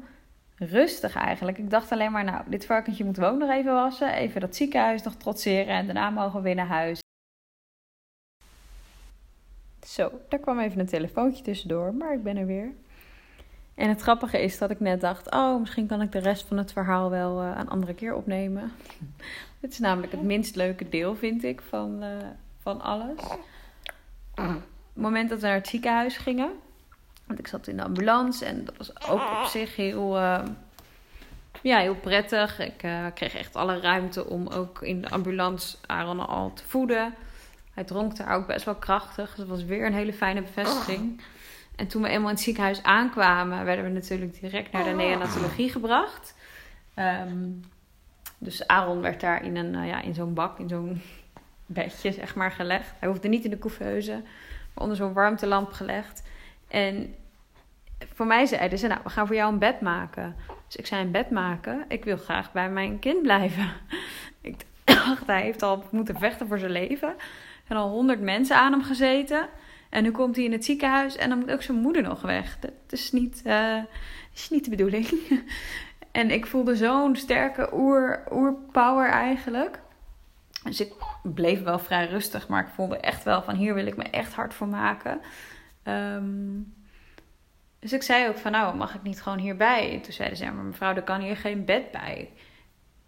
rustig eigenlijk. Ik dacht alleen maar, nou, dit varkentje moet we ook nog even wassen. Even dat ziekenhuis nog trotseren en daarna mogen we weer naar huis. Zo, daar kwam even een telefoontje tussendoor, maar ik ben er weer. En het grappige is dat ik net dacht: oh, misschien kan ik de rest van het verhaal wel uh, een andere keer opnemen. <laughs> Dit is namelijk het minst leuke deel, vind ik, van, uh, van alles. Het moment dat we naar het ziekenhuis gingen, want ik zat in de ambulance en dat was ook op zich heel, uh, ja, heel prettig. Ik kreeg echt alle ruimte om ook in de ambulance Aaron al te voeden. Hij dronk daar ook best wel krachtig. Dus dat was weer een hele fijne bevestiging. En toen we eenmaal in het ziekenhuis aankwamen, werden we natuurlijk direct naar de neonatologie gebracht. Um, dus Aaron werd daar in, een, uh, ja, in zo'n bak, in zo'n <laughs> bedje, zeg maar, gelegd. Hij hoefde niet in de couveuse, maar onder zo'n warmtelamp gelegd. En voor mij zeiden ze, nou, we gaan voor jou een bed maken. Dus ik zei, een bed maken? Ik wil graag bij mijn kind blijven. <laughs> ik dacht, hij heeft al moeten vechten voor zijn leven en al honderd mensen aan hem gezeten. En nu komt hij in het ziekenhuis en dan moet ook zijn moeder nog weg. Dat is niet, uh, is niet de bedoeling. <laughs> en ik voelde zo'n sterke oer, oerpower eigenlijk. Dus ik bleef wel vrij rustig, maar ik voelde echt wel van hier wil ik me echt hard voor maken. Um, dus ik zei ook van nou, mag ik niet gewoon hierbij? En toen zeiden ze, maar mevrouw, er kan hier geen bed bij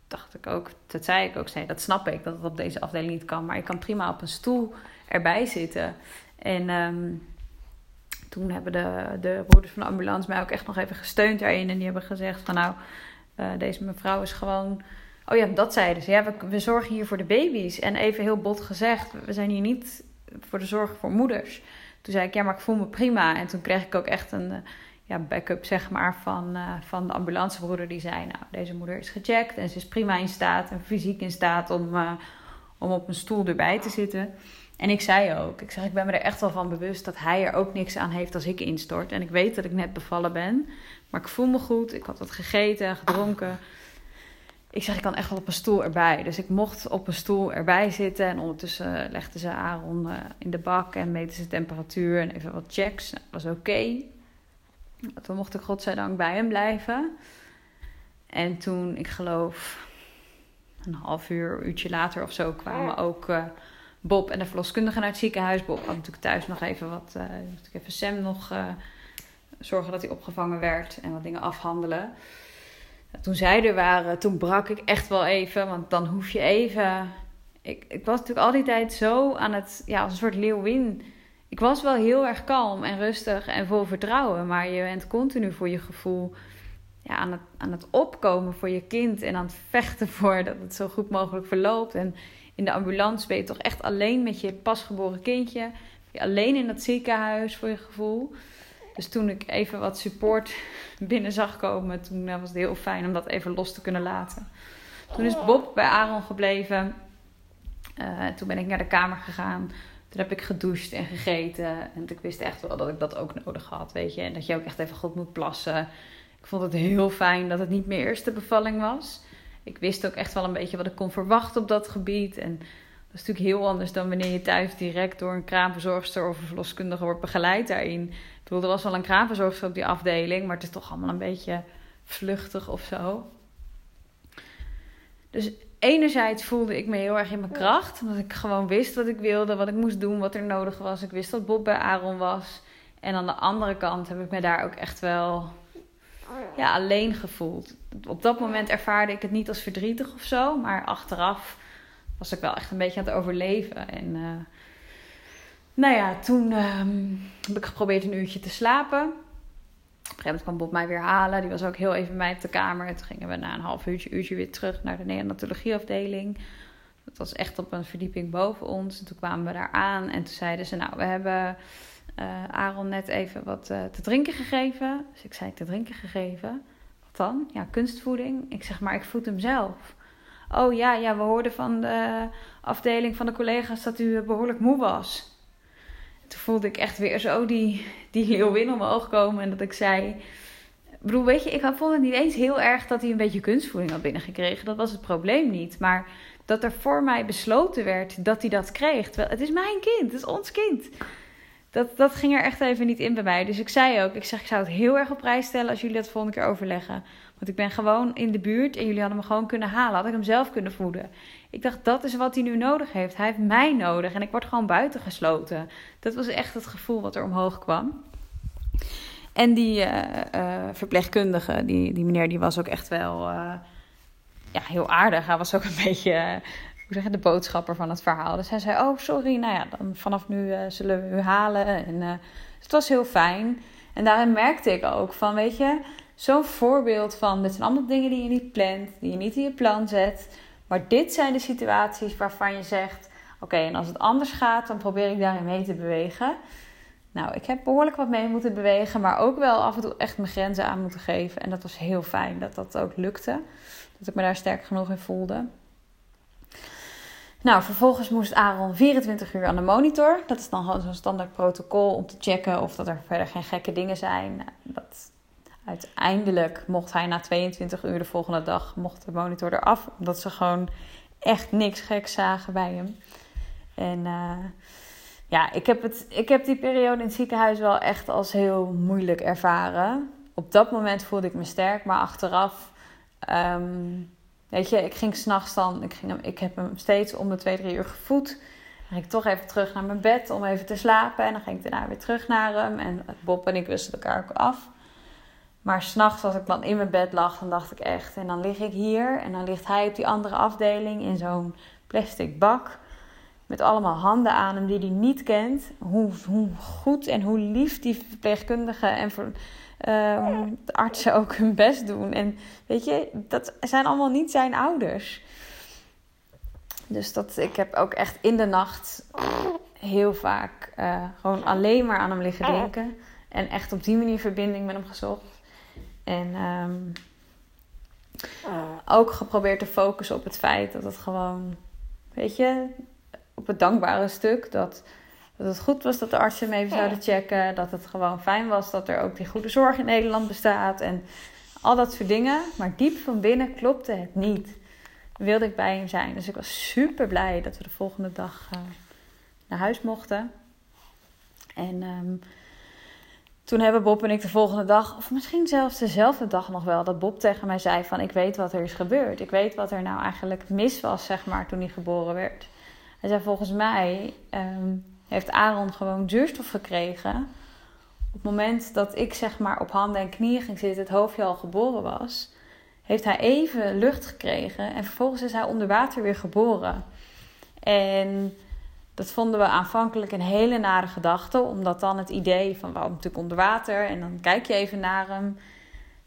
dacht ik ook, dat zei ik ook, zei, dat snap ik, dat het op deze afdeling niet kan. Maar ik kan prima op een stoel erbij zitten. En um, toen hebben de, de broeders van de ambulance mij ook echt nog even gesteund daarin. En die hebben gezegd van nou, uh, deze mevrouw is gewoon... Oh ja, dat zeiden ze. Ja, we, we zorgen hier voor de baby's. En even heel bot gezegd, we zijn hier niet voor de zorg voor moeders. Toen zei ik, ja, maar ik voel me prima. En toen kreeg ik ook echt een ja, backup zeg maar, van, uh, van de ambulancebroeder. Die zei, nou, deze moeder is gecheckt en ze is prima in staat en fysiek in staat om, om op een stoel erbij te zitten. En ik zei ook, ik zeg, ik ben me er echt wel van bewust dat hij er ook niks aan heeft als ik instort. En ik weet dat ik net bevallen ben, maar ik voel me goed. Ik had wat gegeten, gedronken. Ik zeg, ik kan echt wel op een stoel erbij. Dus ik mocht op een stoel erbij zitten. En ondertussen legden ze Aaron uh, in de bak en meten ze temperatuur en even wat checks. Nou, dat was oké. Okay. Toen mocht ik godzijdank bij hem blijven. En toen, ik geloof, een half uur, uurtje later of zo, kwamen ook uh, Bob en de verloskundige naar het ziekenhuis. Bob had natuurlijk thuis nog even wat, uh, even Sam nog uh, zorgen dat hij opgevangen werd en wat dingen afhandelen. Toen zij er waren, toen brak ik echt wel even, want dan hoef je even. Ik, ik was natuurlijk al die tijd zo aan het, ja, als een soort leeuwin ik was wel heel erg kalm en rustig en vol vertrouwen. Maar je bent continu voor je gevoel ja, aan, het, aan het opkomen voor je kind. En aan het vechten voor dat het zo goed mogelijk verloopt. En in de ambulance ben je toch echt alleen met je pasgeboren kindje. Je alleen in dat ziekenhuis voor je gevoel. Dus toen ik even wat support <laughs> binnen zag komen, toen was het heel fijn om dat even los te kunnen laten. Toen is Bob bij Aaron gebleven. Uh, toen ben ik naar de kamer gegaan. Toen heb ik gedoucht en gegeten. En ik wist echt wel dat ik dat ook nodig had, weet je. En dat je ook echt even goed moet plassen. Ik vond het heel fijn dat het niet mijn eerste bevalling was. Ik wist ook echt wel een beetje wat ik kon verwachten op dat gebied. En dat is natuurlijk heel anders dan wanneer je thuis direct door een kraamverzorgster of een verloskundige wordt begeleid daarin. Ik bedoel, er was wel een kraamverzorgster op die afdeling, maar het is toch allemaal een beetje vluchtig of zo. Dus enerzijds voelde ik me heel erg in mijn kracht. Omdat ik gewoon wist wat ik wilde, wat ik moest doen, wat er nodig was. Ik wist dat Bob bij Aaron was. En aan de andere kant heb ik me daar ook echt wel ja, alleen gevoeld. Op dat moment ervaarde ik het niet als verdrietig of zo. Maar achteraf was ik wel echt een beetje aan het overleven. En uh, nou ja, toen uh, heb ik geprobeerd een uurtje te slapen. Op een gegeven moment kwam Bob mij weer halen. Die was ook heel even bij mij op de kamer. En toen gingen we na een half uurtje, uurtje weer terug naar de neonatologieafdeling. Dat was echt op een verdieping boven ons. En toen kwamen we daar aan en toen zeiden ze: Nou, we hebben uh, Aaron net even wat uh, te drinken gegeven. Dus ik zei te drinken gegeven. Wat dan? Ja, kunstvoeding. Ik zeg maar, ik voed hem zelf. Oh ja, ja, we hoorden van de afdeling van de collega's dat u behoorlijk moe was. toen voelde ik echt weer zo die, die leeuwin omhoog komen. En dat ik zei... Ik weet je, ik vond het niet eens heel erg dat hij een beetje kunstvoeding had binnengekregen. Dat was het probleem niet. Maar dat er voor mij besloten werd dat hij dat kreeg. Terwijl het is mijn kind, het is ons kind. Dat, dat ging er echt even niet in bij mij. Dus ik zei ook, ik zeg, ik zou het heel erg op prijs stellen als jullie dat volgende keer overleggen. Want ik ben gewoon in de buurt en jullie hadden me gewoon kunnen halen. Had ik hem zelf kunnen voeden. Ik dacht, dat is wat hij nu nodig heeft. Hij heeft mij nodig en ik word gewoon buitengesloten. Dat was echt het gevoel wat er omhoog kwam. En die uh, uh, verpleegkundige, die, die meneer, die was ook echt wel uh, ja, heel aardig. Hij was ook een <laughs> beetje de boodschapper van het verhaal. Dus hij zei: Oh, sorry, nou ja, dan vanaf nu uh, zullen we u halen. En, uh, het was heel fijn. En daarin merkte ik ook van: Weet je, zo'n voorbeeld van: dit zijn allemaal dingen die je niet plant, die je niet in je plan zet. Maar dit zijn de situaties waarvan je zegt: Oké, en als het anders gaat, dan probeer ik daarin mee te bewegen. Nou, ik heb behoorlijk wat mee moeten bewegen, maar ook wel af en toe echt mijn grenzen aan moeten geven. En dat was heel fijn dat dat ook lukte. Dat ik me daar sterk genoeg in voelde. Nou, vervolgens moest Aaron 24 uur aan de monitor. Dat is dan gewoon zo'n standaard protocol om te checken of dat er verder geen gekke dingen zijn. Dat, uiteindelijk mocht hij na 22 uur de volgende dag mocht de monitor eraf. Omdat ze gewoon echt niks geks zagen bij hem. En uh, ja, ik heb, het, ik heb die periode in het ziekenhuis wel echt als heel moeilijk ervaren. Op dat moment voelde ik me sterk, maar achteraf um, Weet je, ik ging s'nachts dan, ik, ging ik heb hem steeds om de twee, drie uur gevoed. Dan ging ik toch even terug naar mijn bed om even te slapen. En dan ging ik daarna weer terug naar hem. En Bob en ik wisten elkaar ook af. Maar s'nachts, als ik dan in mijn bed lag, dan dacht ik echt. En dan lig ik hier en dan ligt hij op die andere afdeling in zo'n plastic bak. Met allemaal handen aan hem die hij niet kent. Hoe, hoe goed en hoe lief die verpleegkundige en voor, uh, de artsen ook hun best doen. En weet je, dat zijn allemaal niet zijn ouders. Dus dat, ik heb ook echt in de nacht heel vaak uh, gewoon alleen maar aan hem liggen denken. En echt op die manier verbinding met hem gezocht. En um, ook geprobeerd te focussen op het feit dat het gewoon, weet je, op het dankbare stuk. Dat dat het goed was dat de artsen hem even zouden checken. Dat het gewoon fijn was dat er ook die goede zorg in Nederland bestaat. En al dat soort dingen. Maar diep van binnen klopte het niet. Wilde ik bij hem zijn. Dus ik was super blij dat we de volgende dag uh, naar huis mochten. En um, toen hebben Bob en ik de volgende dag, of misschien zelfs dezelfde dag nog wel, dat Bob tegen mij zei van ik weet wat er is gebeurd. Ik weet wat er nou eigenlijk mis was, zeg maar, toen hij geboren werd. Hij zei volgens mij um, heeft Aaron gewoon zuurstof gekregen. Op het moment dat ik zeg maar op handen en knieën ging zitten, het hoofdje al geboren was, heeft hij even lucht gekregen en vervolgens is hij onder water weer geboren. En dat vonden we aanvankelijk een hele nare gedachte, omdat dan het idee van waarom natuurlijk onder water en dan kijk je even naar hem.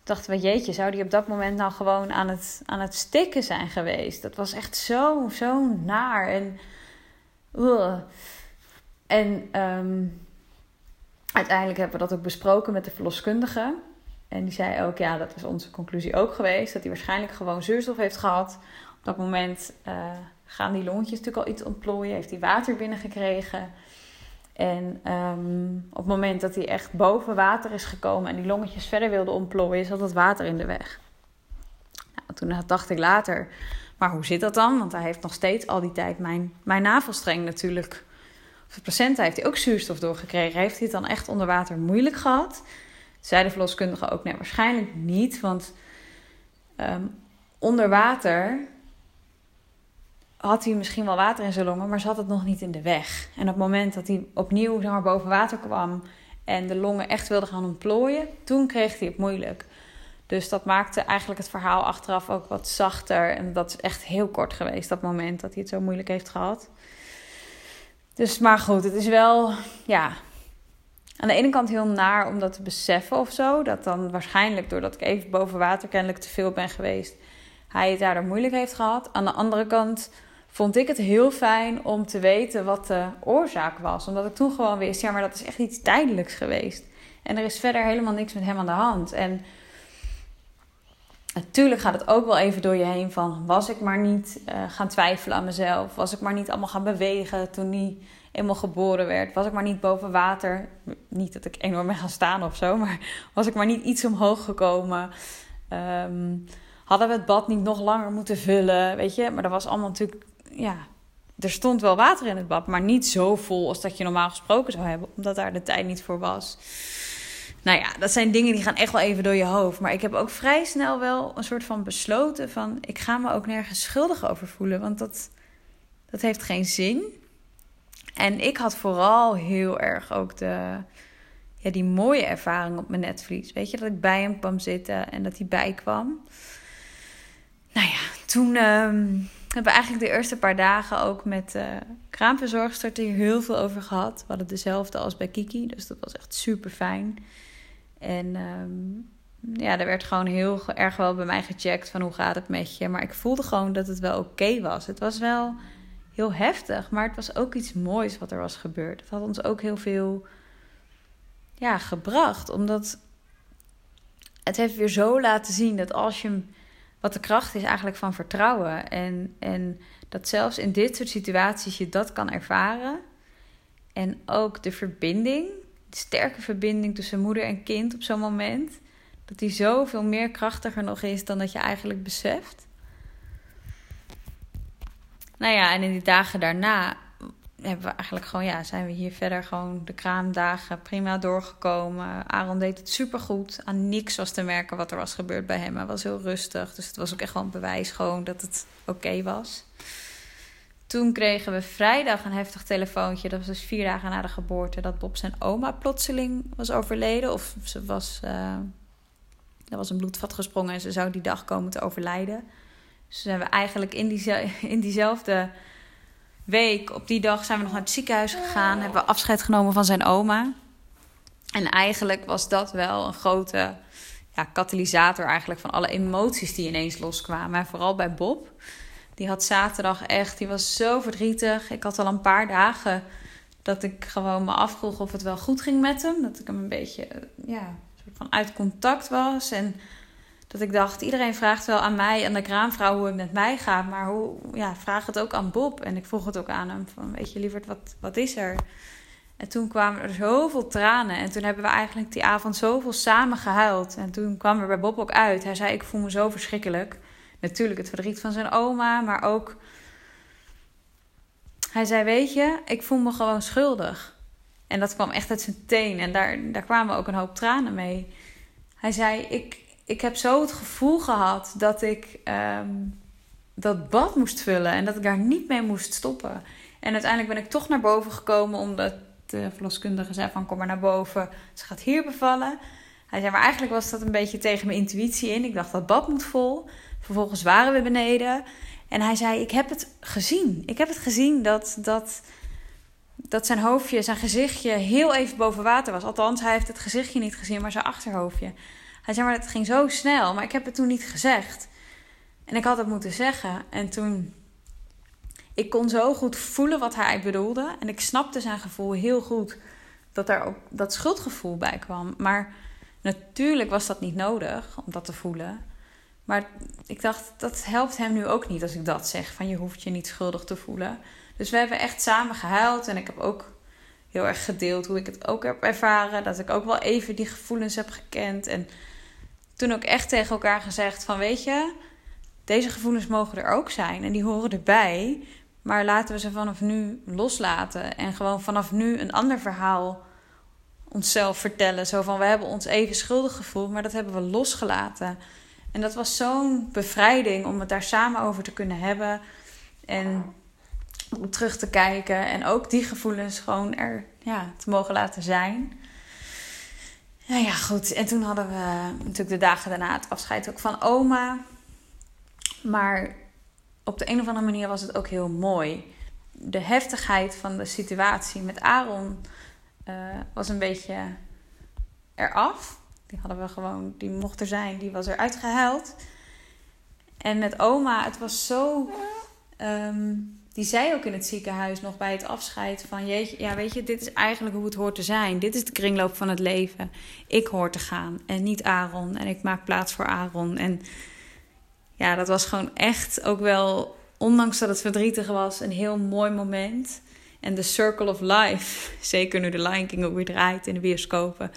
Dachten we, jeetje, zou die op dat moment nou gewoon aan het, aan het stikken zijn geweest? Dat was echt zo, zo naar. En. En um, uiteindelijk hebben we dat ook besproken met de verloskundige. En die zei ook, ja, dat is onze conclusie ook geweest. Dat hij waarschijnlijk gewoon zuurstof heeft gehad. Op dat moment uh, gaan die longetjes natuurlijk al iets ontplooien. Heeft hij water binnengekregen. En um, op het moment dat hij echt boven water is gekomen en die longetjes verder wilde ontplooien, zat het water in de weg. Nou, toen dacht ik later, maar hoe zit dat dan? Want hij heeft nog steeds al die tijd mijn, mijn navelstreng natuurlijk de placenta heeft hij ook zuurstof doorgekregen. Heeft hij het dan echt onder water moeilijk gehad? Zei de verloskundige ook, nee, waarschijnlijk niet. Want um, onder water had hij misschien wel water in zijn longen, maar zat het nog niet in de weg. En op het moment dat hij opnieuw maar, boven water kwam en de longen echt wilde gaan ontplooien, toen kreeg hij het moeilijk. Dus dat maakte eigenlijk het verhaal achteraf ook wat zachter. En dat is echt heel kort geweest, dat moment dat hij het zo moeilijk heeft gehad. Dus, maar goed, het is wel, ja, aan de ene kant heel naar om dat te beseffen of zo. Dat dan waarschijnlijk doordat ik even boven water kennelijk te veel ben geweest, hij het daardoor moeilijk heeft gehad. Aan de andere kant vond ik het heel fijn om te weten wat de oorzaak was. Omdat ik toen gewoon wist, ja, maar dat is echt iets tijdelijks geweest. En er is verder helemaal niks met hem aan de hand. En natuurlijk gaat het ook wel even door je heen van... was ik maar niet uh, gaan twijfelen aan mezelf? Was ik maar niet allemaal gaan bewegen toen hij eenmaal geboren werd? Was ik maar niet boven water? Niet dat ik enorm ben gaan staan of zo... maar <laughs> was ik maar niet iets omhoog gekomen? Um, hadden we het bad niet nog langer moeten vullen? Weet je, maar dat was allemaal natuurlijk... ja, er stond wel water in het bad, maar niet zo vol als dat je normaal gesproken zou hebben, omdat daar de tijd niet voor was. Nou ja, dat zijn dingen die gaan echt wel even door je hoofd. Maar ik heb ook vrij snel wel een soort van besloten van... ik ga me ook nergens schuldig over voelen, want dat, dat heeft geen zin. En ik had vooral heel erg ook de, ja, die mooie ervaring op mijn netvlies. Weet je, dat ik bij hem kwam zitten en dat hij bijkwam. Nou ja, toen um, hebben we eigenlijk de eerste paar dagen ook met uh, kraamverzorgster hier heel veel over gehad. We hadden dezelfde als bij Kiki, dus dat was echt super fijn. En um, ja, er werd gewoon heel erg wel bij mij gecheckt van hoe gaat het met je. Maar ik voelde gewoon dat het wel oké was. Het was wel heel heftig, maar het was ook iets moois wat er was gebeurd. Het had ons ook heel veel ja, gebracht. Omdat het heeft weer zo laten zien dat als je wat de kracht is eigenlijk van vertrouwen. En, en dat zelfs in dit soort situaties je dat kan ervaren. En ook de verbinding sterke verbinding tussen moeder en kind op zo'n moment. Dat die zoveel meer krachtiger nog is dan dat je eigenlijk beseft. Nou ja, en in die dagen daarna hebben we eigenlijk gewoon, ja, zijn we hier verder gewoon de kraamdagen prima doorgekomen. Aaron deed het supergoed. Aan niks was te merken wat er was gebeurd bij hem. Hij was heel rustig. Dus het was ook echt wel een bewijs gewoon dat het oké was. Toen kregen we vrijdag een heftig telefoontje. Dat was dus vier dagen na de geboorte. Dat Bob zijn oma plotseling was overleden. Of ze was. Uh, er was een bloedvat gesprongen en ze zou die dag komen te overlijden. Dus zijn we eigenlijk in, die, <laughs> in diezelfde week, op die dag, zijn we nog naar het ziekenhuis gegaan. Hebben we afscheid genomen van zijn oma. En eigenlijk was dat wel een grote ja, katalysator eigenlijk van alle emoties die ineens loskwamen. En vooral bij Bob. Die had zaterdag echt, die was zo verdrietig. Ik had al een paar dagen dat ik gewoon me afvroeg of het wel goed ging met hem. Dat ik hem een beetje, ja, soort van uit contact was. En dat ik dacht, iedereen vraagt wel aan mij, aan de kraamvrouw, hoe het met mij gaat. Maar hoe, ja, vraag het ook aan Bob. En ik vroeg het ook aan hem, van weet je lieverd, wat, wat is er? En toen kwamen er zoveel tranen. En toen hebben we eigenlijk die avond zoveel samen gehuild. En toen kwam er bij Bob ook uit. Hij zei, ik voel me zo verschrikkelijk natuurlijk het verdriet van zijn oma, maar ook. Hij zei: Weet je, ik voel me gewoon schuldig. En dat kwam echt uit zijn teen. En daar, daar kwamen ook een hoop tranen mee. Hij zei: Ik, ik heb zo het gevoel gehad dat ik um, dat bad moest vullen en dat ik daar niet mee moest stoppen. En uiteindelijk ben ik toch naar boven gekomen omdat de verloskundige zei: van kom maar naar boven. Ze gaat hier bevallen. Hij zei, maar eigenlijk was dat een beetje tegen mijn intuïtie in. Ik dacht, dat bad moet vol. Vervolgens waren we beneden. En hij zei: Ik heb het gezien. Ik heb het gezien dat, dat, dat zijn hoofdje, zijn gezichtje heel even boven water was. Althans, hij heeft het gezichtje niet gezien, maar zijn achterhoofdje. Hij zei: Maar het ging zo snel. Maar ik heb het toen niet gezegd. En ik had het moeten zeggen. En toen. Ik kon zo goed voelen wat hij bedoelde. En ik snapte zijn gevoel heel goed. Dat daar ook dat schuldgevoel bij kwam. Maar natuurlijk was dat niet nodig om dat te voelen. Maar ik dacht, dat helpt hem nu ook niet als ik dat zeg. Van je hoeft je niet schuldig te voelen. Dus we hebben echt samen gehuild. En ik heb ook heel erg gedeeld hoe ik het ook heb ervaren. Dat ik ook wel even die gevoelens heb gekend. En toen ook echt tegen elkaar gezegd van weet je, deze gevoelens mogen er ook zijn. En die horen erbij. Maar laten we ze vanaf nu loslaten. En gewoon vanaf nu een ander verhaal onszelf vertellen. Zo van we hebben ons even schuldig gevoeld, maar dat hebben we losgelaten. En dat was zo'n bevrijding om het daar samen over te kunnen hebben. En om terug te kijken. En ook die gevoelens gewoon er ja, te mogen laten zijn. Nou ja, goed. En toen hadden we natuurlijk de dagen daarna het afscheid ook van oma. Maar op de een of andere manier was het ook heel mooi. De heftigheid van de situatie met Aaron uh, was een beetje eraf. Die hadden we gewoon, die mocht er zijn, die was er uitgehuild. En met oma, het was zo. Um, die zei ook in het ziekenhuis nog bij het afscheid van... Jeetje, ja, weet je, dit is eigenlijk hoe het hoort te zijn. Dit is de kringloop van het leven. Ik hoor te gaan en niet Aaron. En ik maak plaats voor Aaron. En ja, dat was gewoon echt ook wel, ondanks dat het verdrietig was, een heel mooi moment. En The Circle of Life, <laughs> zeker nu de Lion King ook weer draait in de bioscopen...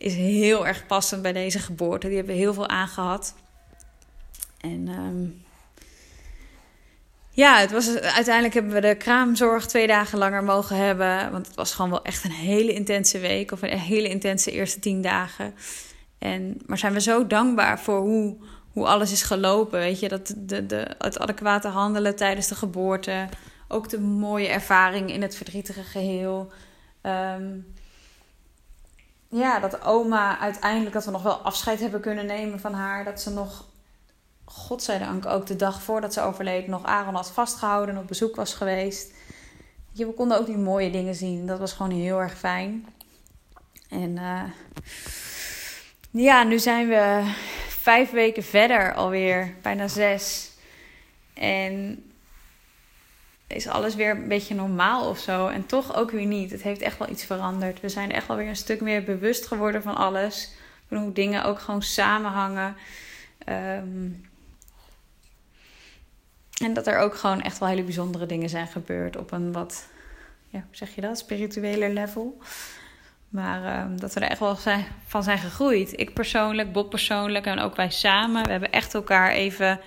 is heel erg passend bij deze geboorte. Die hebben heel veel aangehad. En... Um, ja, het was, uiteindelijk hebben we de kraamzorg twee dagen langer mogen hebben. Want het was gewoon wel echt een hele intense week. Of een hele intense eerste tien dagen. En, maar zijn we zo dankbaar voor hoe, hoe alles is gelopen. Weet je, dat de, de, het adequate handelen tijdens de geboorte. Ook de mooie ervaring in het verdrietige geheel. Um, ja, dat oma uiteindelijk, dat we nog wel afscheid hebben kunnen nemen van haar. Dat ze nog godzijdank ook de dag voordat ze overleed nog Aaron had vastgehouden en op bezoek was geweest. Je, we konden ook die mooie dingen zien. Dat was gewoon heel erg fijn. En uh, ja, nu zijn we vijf weken verder alweer, bijna zes. En is alles weer een beetje normaal of zo. En toch ook weer niet. Het heeft echt wel iets veranderd. We zijn echt wel weer een stuk meer bewust geworden van alles. Van hoe dingen ook gewoon samenhangen. Um, en dat er ook gewoon echt wel hele bijzondere dingen zijn gebeurd op een wat, ja, hoe zeg je dat, spirituele level. Maar uh, dat we er echt wel van zijn gegroeid. Ik persoonlijk, Bob persoonlijk en ook wij samen. We hebben echt elkaar even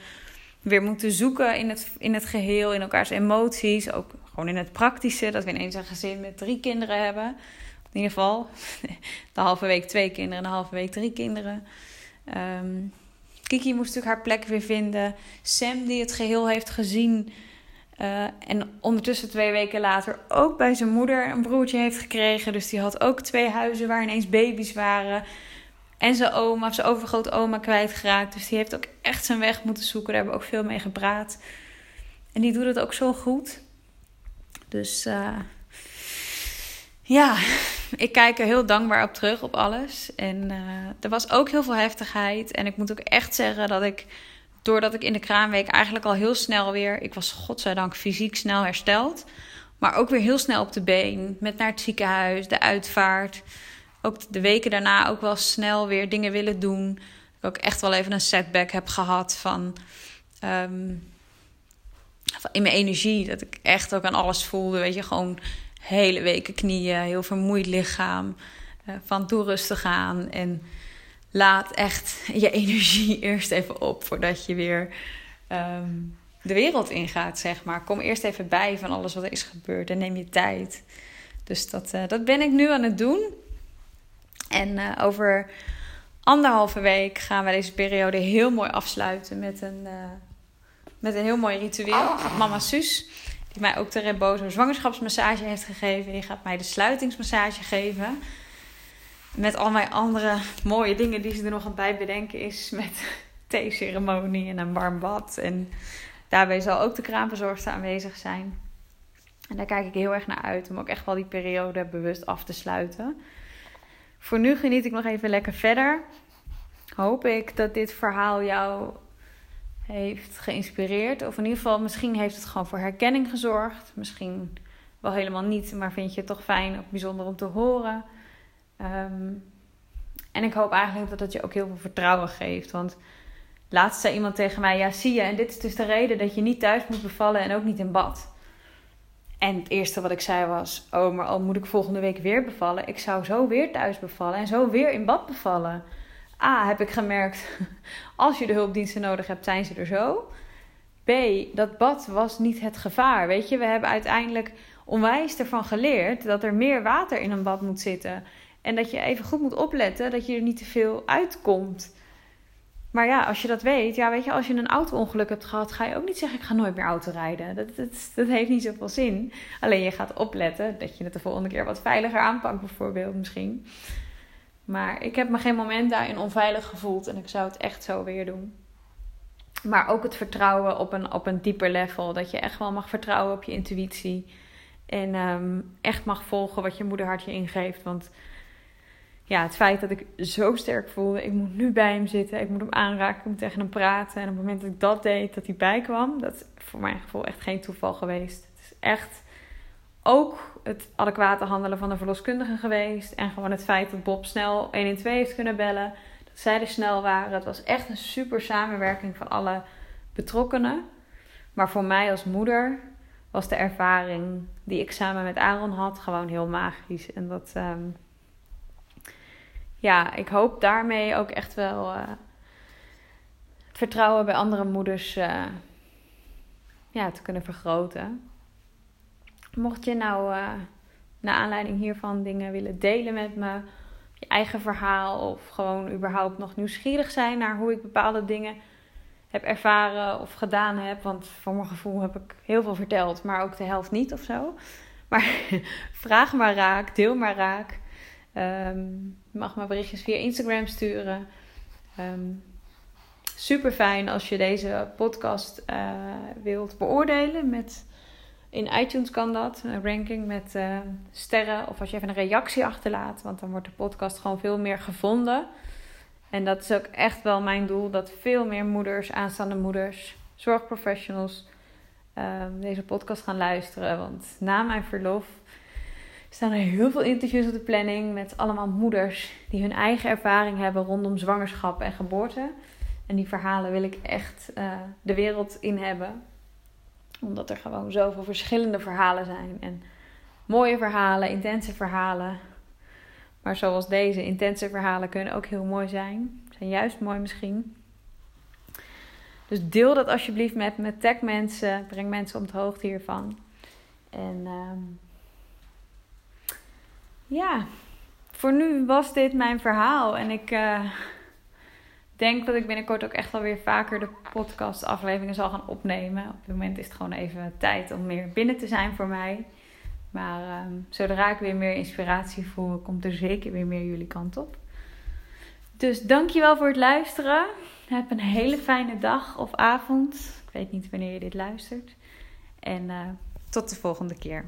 weer moeten zoeken in het, in het geheel, in elkaars emoties. Ook gewoon in het praktische, dat we ineens een gezin met drie kinderen hebben. In ieder geval, <laughs> de halve week twee kinderen en de halve week drie kinderen. Um, Kiki moest natuurlijk haar plek weer vinden. Sam, die het geheel heeft gezien. Uh, en ondertussen twee weken later ook bij zijn moeder een broertje heeft gekregen. Dus die had ook twee huizen waar ineens baby's waren. En zijn oma, zijn overgrootoma kwijtgeraakt. Dus die heeft ook echt zijn weg moeten zoeken. Daar hebben we ook veel mee gepraat. En die doet het ook zo goed. Dus uh, ja, ik kijk er heel dankbaar op terug, op alles. En uh, er was ook heel veel heftigheid. En ik moet ook echt zeggen dat ik, doordat ik in de kraamweek eigenlijk al heel snel weer... Ik was godzijdank fysiek snel hersteld. Maar ook weer heel snel op de been. Met naar het ziekenhuis, de uitvaart. Ook de weken daarna ook wel snel weer dingen willen doen. Ik ook echt wel even een setback heb gehad van... Um, in mijn energie. Dat ik echt ook aan alles voelde. Weet je, gewoon hele weken knieën, heel vermoeid lichaam. Uh, van toe rustig gaan en laat echt je energie <laughs> eerst even op voordat je weer um, de wereld ingaat, zeg maar. Kom eerst even bij van alles wat er is gebeurd en neem je tijd. Dus dat, uh, dat ben ik nu aan het doen. En uh, over anderhalve week gaan we deze periode heel mooi afsluiten met een, met een heel mooi ritueel. Mama Suus die mij ook de Rebozo zwangerschapsmassage heeft gegeven. Die gaat mij de sluitingsmassage geven. Met al mijn andere mooie dingen die ze er nog aan bij bedenken is met <laughs> theeceremonie en een warm bad. En daarbij zal ook de kraamverzorgster aanwezig zijn. En daar kijk ik heel erg naar uit om ook echt wel die periode bewust af te sluiten. Voor nu geniet ik nog even lekker verder. Hoop ik dat dit verhaal jou heeft geïnspireerd. Of in ieder geval, misschien heeft het gewoon voor herkenning gezorgd. Misschien wel helemaal niet, maar vind je het toch fijn of bijzonder om te horen. Um, en ik hoop eigenlijk dat het je ook heel veel vertrouwen geeft. Want laatst zei iemand tegen mij: Ja, zie je, en dit is dus de reden dat je niet thuis moet bevallen en ook niet in bad. En het eerste wat ik zei was: Oh, maar al moet ik volgende week weer bevallen. Ik zou zo weer thuis bevallen en zo weer in bad bevallen. A, heb ik gemerkt, <laughs> als je de hulpdiensten nodig hebt, zijn ze er zo. B, dat bad was niet het gevaar. Weet je, we hebben uiteindelijk onwijs ervan geleerd dat er meer water in een bad moet zitten. En dat je even goed moet opletten dat je er niet te veel uitkomt. Maar ja, als je dat weet, ja, weet je, als je een auto-ongeluk hebt gehad, ga je ook niet zeggen: ik ga nooit meer auto rijden. Dat, dat, dat heeft niet zoveel zin. Alleen je gaat opletten dat je het de volgende keer wat veiliger aanpakt, bijvoorbeeld misschien. Maar ik heb me geen moment daarin onveilig gevoeld en ik zou het echt zo weer doen. Maar ook het vertrouwen op een, op een dieper level. Dat je echt wel mag vertrouwen op je intuïtie. En um, echt mag volgen wat je moederhart je ingeeft. Want ja, het feit dat ik zo sterk voelde, ik moet nu bij hem zitten, ik moet hem aanraken, ik moet tegen hem praten. En op het moment dat ik dat deed, dat hij bijkwam, dat is voor mijn gevoel echt geen toeval geweest. Het is echt ook het adequate handelen van de verloskundige geweest. En gewoon het feit dat Bob snel 112 heeft kunnen bellen. Dat zij er snel waren. Het was echt een super samenwerking van alle betrokkenen. Maar voor mij als moeder was de ervaring die ik samen met Aaron had gewoon heel magisch. En dat, ehm, ja, ik hoop daarmee ook echt wel uh, het vertrouwen bij andere moeders uh, ja, te kunnen vergroten. Mocht je nou uh, naar aanleiding hiervan dingen willen delen met me, je eigen verhaal of gewoon überhaupt nog nieuwsgierig zijn naar hoe ik bepaalde dingen heb ervaren of gedaan heb. Want voor mijn gevoel heb ik heel veel verteld, maar ook de helft niet of zo. Maar <laughs> vraag maar raak, deel maar raak. Um, je mag me berichtjes via Instagram sturen. Um, super fijn als je deze podcast uh, wilt beoordelen. Met, in iTunes kan dat, een ranking met uh, sterren. Of als je even een reactie achterlaat, want dan wordt de podcast gewoon veel meer gevonden. En dat is ook echt wel mijn doel: dat veel meer moeders, aanstaande moeders, zorgprofessionals um, deze podcast gaan luisteren. Want na mijn verlof staan er heel veel interviews op de planning met allemaal moeders die hun eigen ervaring hebben rondom zwangerschap en geboorte. En die verhalen wil ik echt uh, de wereld in hebben. Omdat er gewoon zoveel verschillende verhalen zijn. En mooie verhalen, intense verhalen. Maar zoals deze intense verhalen kunnen ook heel mooi zijn. Zijn juist mooi misschien. Dus deel dat alsjeblieft met me. Tag mensen. Breng mensen op de hoogte hiervan. En uh, ja, voor nu was dit mijn verhaal. En ik uh, denk dat ik binnenkort ook echt wel weer vaker de podcast afleveringen zal gaan opnemen. Op dit moment is het gewoon even tijd om meer binnen te zijn voor mij. Maar um, zodra ik weer meer inspiratie voel, komt er zeker weer meer jullie kant op. Dus dankjewel voor het luisteren. Heb een hele fijne dag of avond. Ik weet niet wanneer je dit luistert. En uh, tot de volgende keer.